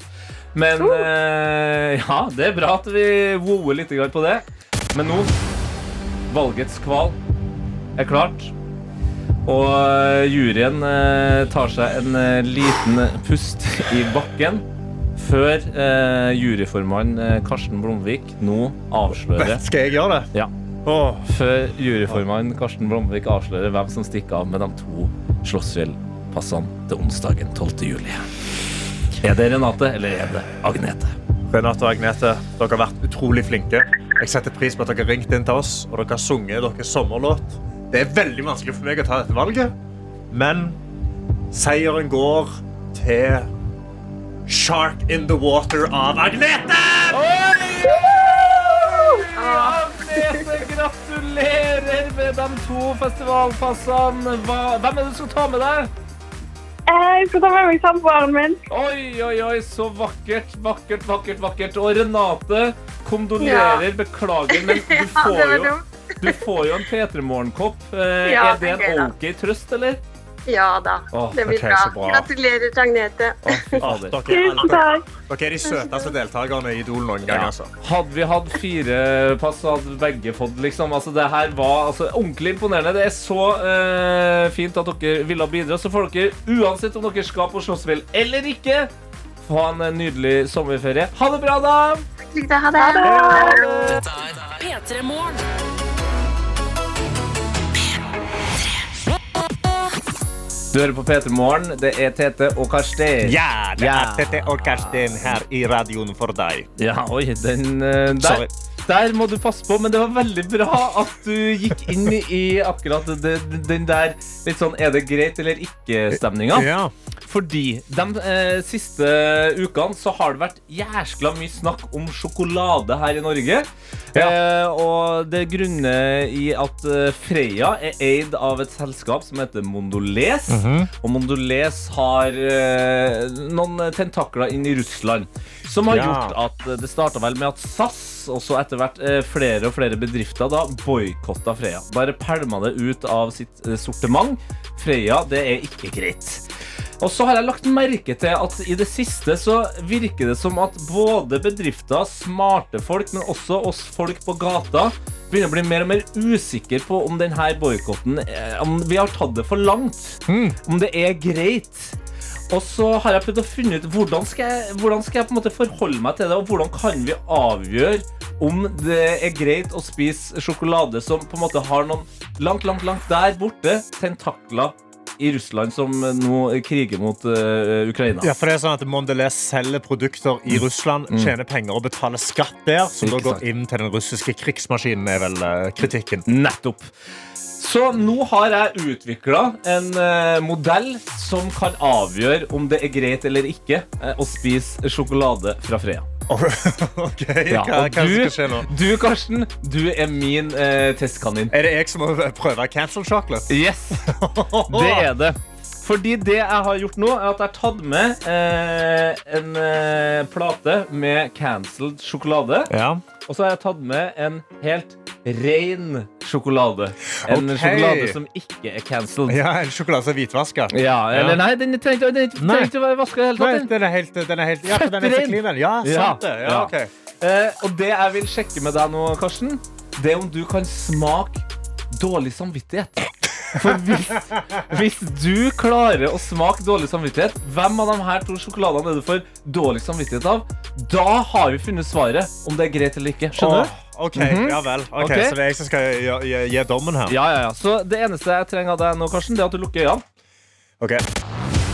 Speaker 2: Men uh, ja, det er bra at vi woer litt på det. Men nå Valgets kval er klart. Og eh, juryen eh, tar seg en eh, liten pust i bakken før juryformann Karsten Blomvik nå avslører
Speaker 3: Skal jeg gjøre det?
Speaker 2: Ja. Før juryformann Karsten Blomvik avslører hvem som stikker av med de to Slottsfjell-passene til onsdagen 12. juli. Er det Renate, eller er det Agnete?
Speaker 3: Renate og Agnete, dere har vært utrolig flinke. Jeg setter pris på at dere har ringt inn til oss og dere har sunget deres sommerlåt. Det er veldig vanskelig for meg å ta dette valget, men seieren går til Shark in the Water av Agnete!
Speaker 2: Agnete, gratulerer med de to festivalpassene. Hvem er det du skal ta med deg?
Speaker 10: Eh, Jeg skal ta med meg samboeren min.
Speaker 2: Oi, oi, oi, så vakkert, vakkert, vakkert, vakkert. Og Renate, kondolerer, beklager, men <laughs> du får
Speaker 9: ja,
Speaker 2: jo, du får jo en P3 Morgen-kopp. Eh,
Speaker 9: Ja,
Speaker 2: er det en. OK trøst, eller?
Speaker 9: Ja da,
Speaker 2: Åh,
Speaker 9: det blir
Speaker 3: okay,
Speaker 9: bra.
Speaker 3: bra.
Speaker 9: Gratulerer Agnete.
Speaker 3: Åh, dere, er
Speaker 10: Tusen takk.
Speaker 3: dere er de søteste deltakerne i Idol noen gang.
Speaker 2: Ja.
Speaker 3: Altså.
Speaker 2: Hadde vi hatt fire pass, hadde begge fått, liksom. Altså, det her var altså, ordentlig imponerende. Det er så uh, fint at dere ville bidra. Så får dere, uansett om dere skal på Slottsfjell eller ikke, få en nydelig sommerferie. Ha det bra, da!
Speaker 9: Lykke til. Ha det.
Speaker 1: Dette er P3 Morgen.
Speaker 2: Du hører på P3 Morgen. Det er Tete og Karsten.
Speaker 3: Ja, det er Tete og Karsten her i radioen for deg.
Speaker 2: Ja, oi, den uh, der,
Speaker 3: Sorry.
Speaker 2: Der må du passe på, men det var veldig bra at du gikk inn i akkurat den der litt sånn er det greit eller ikke-stemninga.
Speaker 3: Ja.
Speaker 2: Fordi de eh, siste ukene så har det vært jæskla mye snakk om sjokolade her i Norge. Eh, og det grunner i at Freya Freia er eid av et selskap som heter Mondoles. Og Mondoles har eh, noen tentakler inn i Russland. Som har
Speaker 3: Ja.
Speaker 2: gjort at eh, det starta vel med at SAS og så etter hvert eh, flere og flere bedrifter da boikotta Freya. Bare pælma det ut av sitt eh, sortiment. Freya, det er ikke greit. Og så har jeg lagt merke til at i det siste så virker det som at både bedrifter, smarte folk, men også oss folk på gata begynner å bli mer og mer usikre på om denne boikotten eh, Om vi har tatt det for langt. Om det er greit. Og så har jeg prøvd å finne ut hvordan skal, jeg, hvordan skal jeg på en måte forholde meg til det, og hvordan kan vi avgjøre om det er greit å spise sjokolade som på en måte har noen langt, langt, langt der borte tentakler i Russland som nå kriger mot uh, Ukraina.
Speaker 3: Ja, for det er sånn at Mondelez selger produkter i Russland, tjener penger og betaler skatt der, som da går inn til den russiske krigsmaskinen, er vel uh, kritikken.
Speaker 2: Nettopp. Så nå har jeg utvikla en eh, modell som kan avgjøre om det er greit eller ikke eh, å spise sjokolade fra Freia. <laughs>
Speaker 3: OK,
Speaker 2: Ja,
Speaker 3: hva,
Speaker 2: og
Speaker 3: hva
Speaker 2: du-
Speaker 3: skal skje nå?
Speaker 2: Du, Karsten, du er min eh, testkanin.
Speaker 3: Er det jeg som må prøve cancel chocolate?
Speaker 2: Yes, <laughs> det er det. Fordi det jeg har gjort nå, er at jeg har tatt med eh, en eh, plate med cancelled sjokolade.
Speaker 3: Ja.
Speaker 2: Og så har jeg tatt med en helt ren sjokolade. En
Speaker 3: Ok.
Speaker 2: sjokolade som ikke er cancelled.
Speaker 3: ja, en sjokolade som er hvitvaska.
Speaker 2: Ja, eller nei, den trengte ikke- den
Speaker 3: Nei.
Speaker 2: ikke å være vaska i det hele
Speaker 3: Nei,
Speaker 2: tatt. den.
Speaker 3: den er helt, den er helt Ja, for den er så clean, den. Ja,
Speaker 2: Ja.
Speaker 3: sant det. Ja,
Speaker 2: Ja.
Speaker 3: ok.
Speaker 2: Eh, og det jeg vil sjekke med deg nå, Karsten, det er om du kan smake dårlig samvittighet. For hvis, hvis du klarer å smake dårlig samvittighet, hvem av de her to sjokoladene er du for dårlig samvittighet av? Da har vi funnet svaret om det er greit eller ikke. Skjønner du?
Speaker 3: OK, ja vel. Ok,
Speaker 2: okay.
Speaker 3: Så det er jeg som skal gi, gi, gi dommen her?
Speaker 2: Ja, ja, ja. Så det eneste jeg trenger av deg nå, Karsten, det er at du lukker øynene.
Speaker 3: Ok.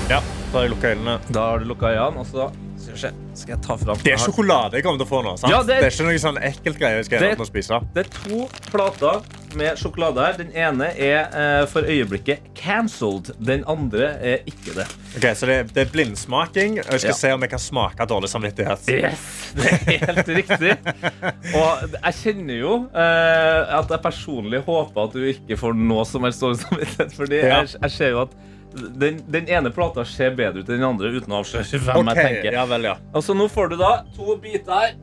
Speaker 3: Ja, da har jeg lukka øynene.
Speaker 2: Da har du lukka øynene, og så skal, jeg ta fram
Speaker 3: Det er sjokolade jeg kommer til å få nå. sant?
Speaker 2: Ja, det
Speaker 3: det,
Speaker 2: er-
Speaker 3: er... ikke noe sånn ekkelt greie jeg skal
Speaker 2: Det-
Speaker 3: spise.
Speaker 2: Det er to plater med sjokolade her. Den ene er eh, for øyeblikket cancelled. Den andre er ikke det.
Speaker 3: Ok, Så det, det er blindsmaking. Jeg skal
Speaker 2: Ja.
Speaker 3: se om jeg kan smake dårlig samvittighet.
Speaker 2: Yes, det er helt riktig. Og jeg kjenner jo eh, at jeg personlig håper at du ikke får noe som helst dårlig samvittighet. Fordi
Speaker 3: Ja.
Speaker 2: jeg, jeg ser jo at den, den ene plata ser bedre ut enn den andre uten å avsløre <laughs> hvem
Speaker 3: okay.
Speaker 2: jeg tenker.
Speaker 3: ja vel, ja.
Speaker 2: Og så nå får du da to biter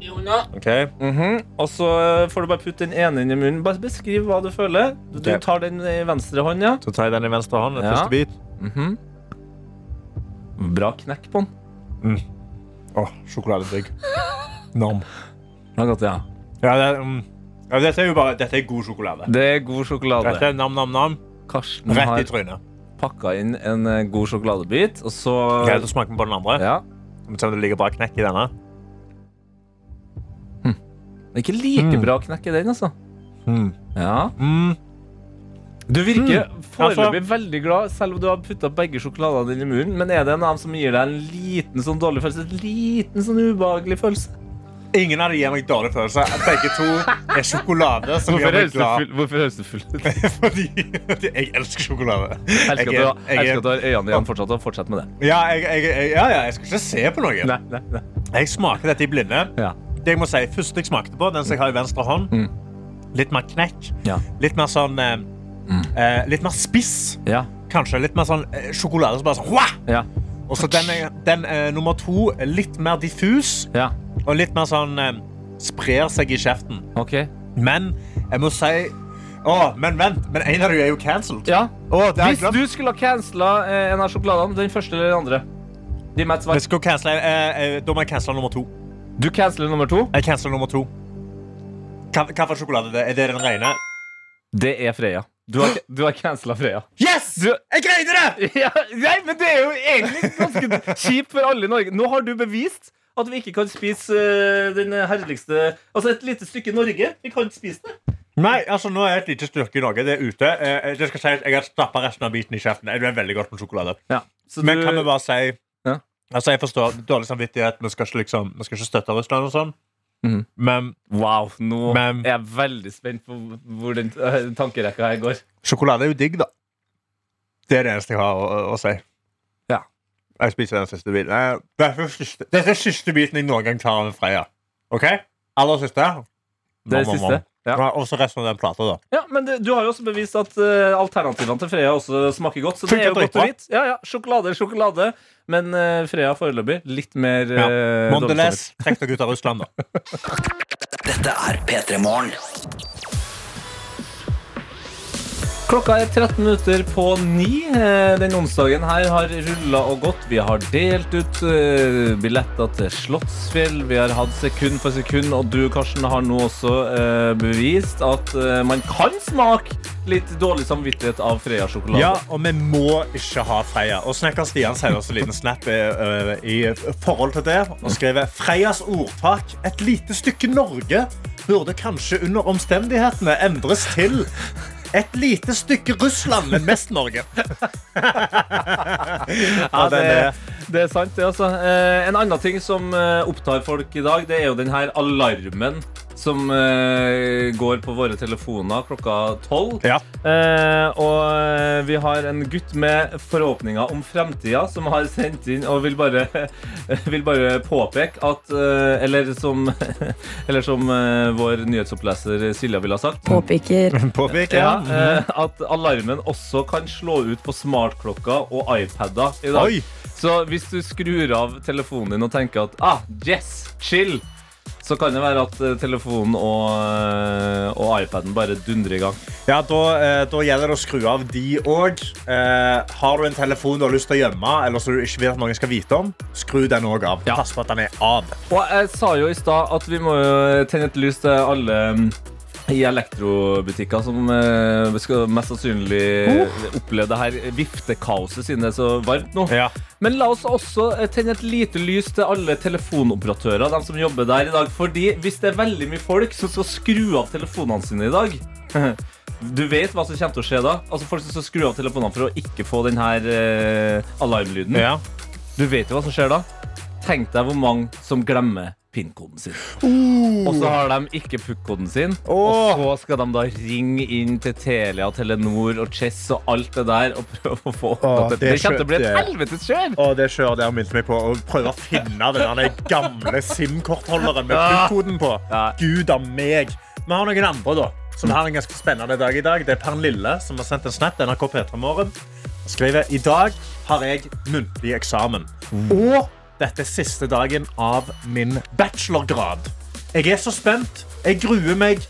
Speaker 2: i hånda.
Speaker 3: Okay.
Speaker 2: Mm -hmm. Og så eh, får du bare putte den ene inn i munnen. Bare beskriv hva du føler. Du
Speaker 3: Ok.
Speaker 2: tar den i venstre hånd, ja.
Speaker 3: Så tar jeg den i venstre hånd.
Speaker 2: Ja.
Speaker 3: Første bit.
Speaker 2: Mhm. Bra knekk på den.
Speaker 3: Å, sjokoladedigg. <laughs> Nam.
Speaker 2: Det er godt, ja.
Speaker 3: Ja, det, er, mm, ja, dette er bare Dette er god sjokolade.
Speaker 2: Det er god sjokolade.
Speaker 3: Dette er nam-nam-nam. Rett i trynet.
Speaker 2: Pakka inn en eh, god sjokoladebit, og så
Speaker 3: Greit å smake på den andre.
Speaker 2: Ja.
Speaker 3: Se om det ligger bra knekk i denne.
Speaker 2: Det er ikke like
Speaker 3: Mm.
Speaker 2: bra knekk i den, altså.
Speaker 3: Mm.
Speaker 2: Ja.
Speaker 3: Mm.
Speaker 2: Du virker
Speaker 3: Mm.
Speaker 2: foreløpig veldig glad, selv om du har putta begge sjokoladene dine i munnen. Men er det en av dem som gir deg en liten sånn dårlig følelse? En liten sånn ubehagelig følelse?
Speaker 3: Ingen av dem gir meg dårlig følelse. Begge to er sjokolade som
Speaker 2: Hvorfor
Speaker 3: gjør meg
Speaker 2: hvorfor høres du full ut? <laughs>
Speaker 3: Fordi jeg elsker sjokolade.
Speaker 2: Jeg elsker at du, jeg
Speaker 3: jeg
Speaker 2: elsker at du har øynene igjen fortsatt. og Fortsett med det.
Speaker 3: Ja, jeg, ja, ja, jeg skal ikke se på noe.
Speaker 2: Nei, nei, nei.
Speaker 3: Jeg smaker dette i blinde.
Speaker 2: Ja.
Speaker 3: Det jeg må si, første jeg smakte på, den som jeg har i venstre hånd,
Speaker 2: Mm.
Speaker 3: litt mer knekk.
Speaker 2: Ja.
Speaker 3: Litt mer sånn eh, eh, Litt mer spiss.
Speaker 2: Ja.
Speaker 3: Kanskje litt mer sånn eh, sjokolade som bare sånn!
Speaker 2: Ja.
Speaker 3: Og så den, den nummer to, litt mer diffus.
Speaker 2: ja.
Speaker 3: Og litt mer sånn eh, Sprer seg i kjeften.
Speaker 2: OK.
Speaker 3: Men jeg må si Å, men vent. Men en av dem er jo cancelled.
Speaker 2: Ja.
Speaker 3: Å, det har jeg
Speaker 2: Hvis
Speaker 3: glemt.
Speaker 2: du skulle ha cancela eh, en av sjokoladene, den første eller den andre De Mats var-
Speaker 3: Jeg skal cancele, eh, eh, da må jeg cancele nummer to.
Speaker 2: Du canceler nummer to.
Speaker 3: Jeg canceler nummer to. Hva, hva for sjokolade er det? Er det den rene?
Speaker 2: Det er Freya. Du har, <gasps> du har cancela Freya.
Speaker 3: Yes!
Speaker 2: Du-
Speaker 3: Jeg greide det! <laughs>
Speaker 2: Ja, nei, men det er jo egentlig ganske kjipt for alle i Norge. Nå har du bevist at vi ikke kan spise uh, den herligste Altså et lite stykke Norge. Vi kan ikke spise det.
Speaker 3: Nei, altså nå er et lite stykke i Norge. Det er ute. Eh, det skal sies, jeg har stappa resten av biten i kjeften. Jeg er veldig godt med sjokolade.
Speaker 2: Ja. Så
Speaker 3: Men kan vi bare si
Speaker 2: Ja.
Speaker 3: Altså, Jeg forstår dårlig samvittighet. Vi skal ikke, liksom, vi skal ikke støtte Russland og sånn.
Speaker 2: Mm.
Speaker 3: Men
Speaker 2: Wow, nå
Speaker 3: Men-
Speaker 2: er jeg veldig spent på hvor den øh, tankerekka her går.
Speaker 3: sjokolade er jo digg, da. Det er det eneste jeg har å, å, å si. Jeg spiser den siste biten. Eh, Dette er siste, dette er siste biten jeg noen gang tar av Freya. OK? Aller siste.
Speaker 2: Det er siste. Ja.
Speaker 3: Og så resten av den plata, da.
Speaker 2: Ja, men det, du har jo også bevist at uh, alternativene til Freya også smaker godt. Så det er jo godt å
Speaker 3: dritbra.
Speaker 2: vite. Ja, ja, Sjokolade er sjokolade, men uh, Freya foreløpig litt mer
Speaker 3: Ja.
Speaker 2: øh,
Speaker 3: Mondelez, trekk deg ut av Russland, da.
Speaker 4: Dette er P3 Morgen.
Speaker 2: Klokka er 13 minutter på ni. Eh, Den onsdagen her har rulla og gått. Vi har delt ut eh, billetter til Slottsfjell. Vi har hatt sekund for sekund, og du, Karsten, har nå også eh, bevist at man kan smake litt dårlig samvittighet av Freia-sjokolade.
Speaker 3: Ja, og vi må ikke ha Freia. Og Snekker Stian sender oss en liten snap i, i forhold til det. Og skriver Freias ordtak Et lite stykke Norge burde kanskje under omstendighetene endres til et lite stykke Russland, men mest Norge. <laughs>
Speaker 2: Ja, det, det er sant, det. Altså. Eh, en annen ting som eh, opptar folk i dag, det er jo den her alarmen som eh, går på våre telefoner klokka tolv.
Speaker 3: Ja.
Speaker 2: Eh, og eh, vi har en gutt med forhåpninger om fremtida som har sendt inn og vil bare, <laughs> vil bare påpeke at eh, Eller som, <laughs> eller som eh, vår nyhetsoppleser Silja ville ha sagt.
Speaker 8: Påpeker. <laughs>
Speaker 3: Påpeker.
Speaker 2: Ja, eh, at alarmen også kan slå ut på smartklokker og iPader i dag.
Speaker 3: Oi.
Speaker 2: Så hvis du skrur av telefonen din og tenker at ah, yes, chill, så kan det være at eh, telefonen og, eh, og iPaden bare dundrer i gang.
Speaker 3: Ja, da, eh, da gjelder det å skru av de òg. Eh, har du en telefon du har lyst til å gjemme, eller som du ikke vil at noen skal vite om, skru den òg av.
Speaker 2: Ja.
Speaker 3: Pass på at den er av.
Speaker 2: Og jeg sa jo i stad at vi må tenne et lys til alle mm, i elektrobutikker som eh, skal mest sannsynlig oppleve det her viftekaoset siden det er så varmt nå.
Speaker 3: Ja.
Speaker 2: Men la oss også eh, tenne et lite lys til alle telefonoperatører, de som jobber der i dag. Fordi hvis det er veldig mye folk som skal skru av telefonene sine i dag <laughs> Du vet hva som kommer til å skje da? Altså Folk som skal skru av telefonene for å ikke få den her eh, alarmlyden.
Speaker 3: Ja.
Speaker 2: Du vet jo hva som skjer da? Tenk deg hvor mange som glemmer PIN-koden sin. Og så har de ikke PUK-koden sin.
Speaker 3: Oh.
Speaker 2: Og så skal de da ringe inn til Telia, Telenor og Chess og alt det der og prøve å få oh,
Speaker 3: det
Speaker 2: Det kommer til å bli et helvetes kjør!
Speaker 3: Oh, det kjøret der minnet meg på å prøve å finne den gamle SIM-kortholderen med PUK-koden på.
Speaker 2: Ja.
Speaker 3: Gud av meg. Vi har noen andre da, som har en ganske spennende dag i dag. Det er Pernille som har sendt en snap til NRK P3 Morgen. Skriver i dag har jeg muntlig eksamen. Og dette er siste dagen av min bachelorgrad. Jeg er så spent. Jeg gruer meg.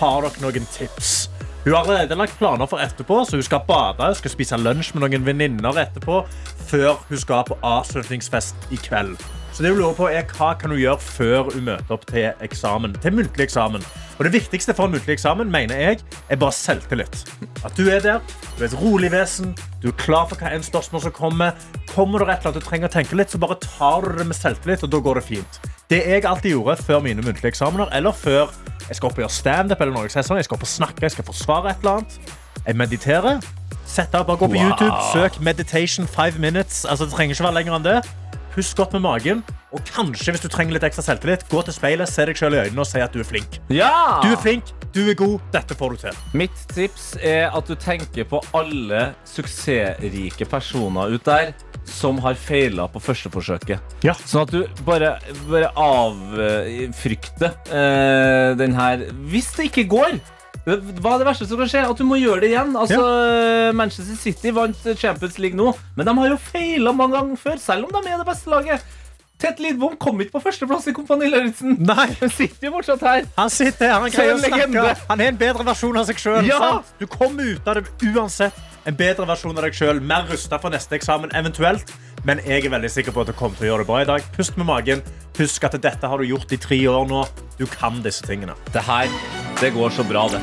Speaker 3: Har dere noen tips? Hun har allerede lagt planer for etterpå, så hun skal bade, skal spise lunsj med noen venninner etterpå, før hun skal på avslutningsfest i kveld. Så det hun lurer på er hva kan hun gjøre før hun møter opp til eksamen, til muntlig eksamen. Og det viktigste for en muntlig eksamen, mener jeg, er bare selvtillit. At du er der, du er et rolig vesen, du er klar for hva enn spørsmål som kommer. Kommer det et eller annet du trenger å tenke litt, så bare tar du det med selvtillit, og da går det fint. Det jeg alltid gjorde før mine muntlige eksamener, eller før jeg skal opp og gjøre stand-up, eller noe jeg, jeg skal opp og snakke, jeg skal forsvare et eller annet. Jeg mediterer. Sett deg, bare gå på
Speaker 2: Wow.
Speaker 3: YouTube, søk meditation five minutes. Altså, det trenger ikke være lenger enn det. Pust godt med magen, Og kanskje hvis du trenger litt ekstra selvtillit, gå til speilet, se deg selv i øynene og si at du er flink.
Speaker 2: Ja!
Speaker 3: Du er flink, du er god, dette får du til.
Speaker 2: Mitt tips er at du tenker på alle suksessrike personer ut der som har feila på første forsøket.
Speaker 3: Ja.
Speaker 2: Sånn at du bare, bare avfrykter eh, den her Hvis det ikke går! Hva er det verste som kan skje? At du må gjøre det igjen. Altså, Manchester City vant Champions League nå, men de har jo feila mange ganger før, selv om de er det beste laget. Tete Lidbom kom ikke på førsteplass i Kompani Lauritzen. Han sitter jo fortsatt her.
Speaker 3: Han sitter her, han greier å snakke. Han er en bedre versjon av seg sjøl.
Speaker 2: Ja.
Speaker 3: Du kommer ut av det uansett. En bedre versjon av deg sjøl, mer rusta for neste eksamen eventuelt. Men jeg er veldig sikker på at du kommer til å gjøre det bra i dag. Pust med magen. Husk at dette har du gjort i tre år nå. Du kan disse tingene.
Speaker 2: Det her, det går så bra, det.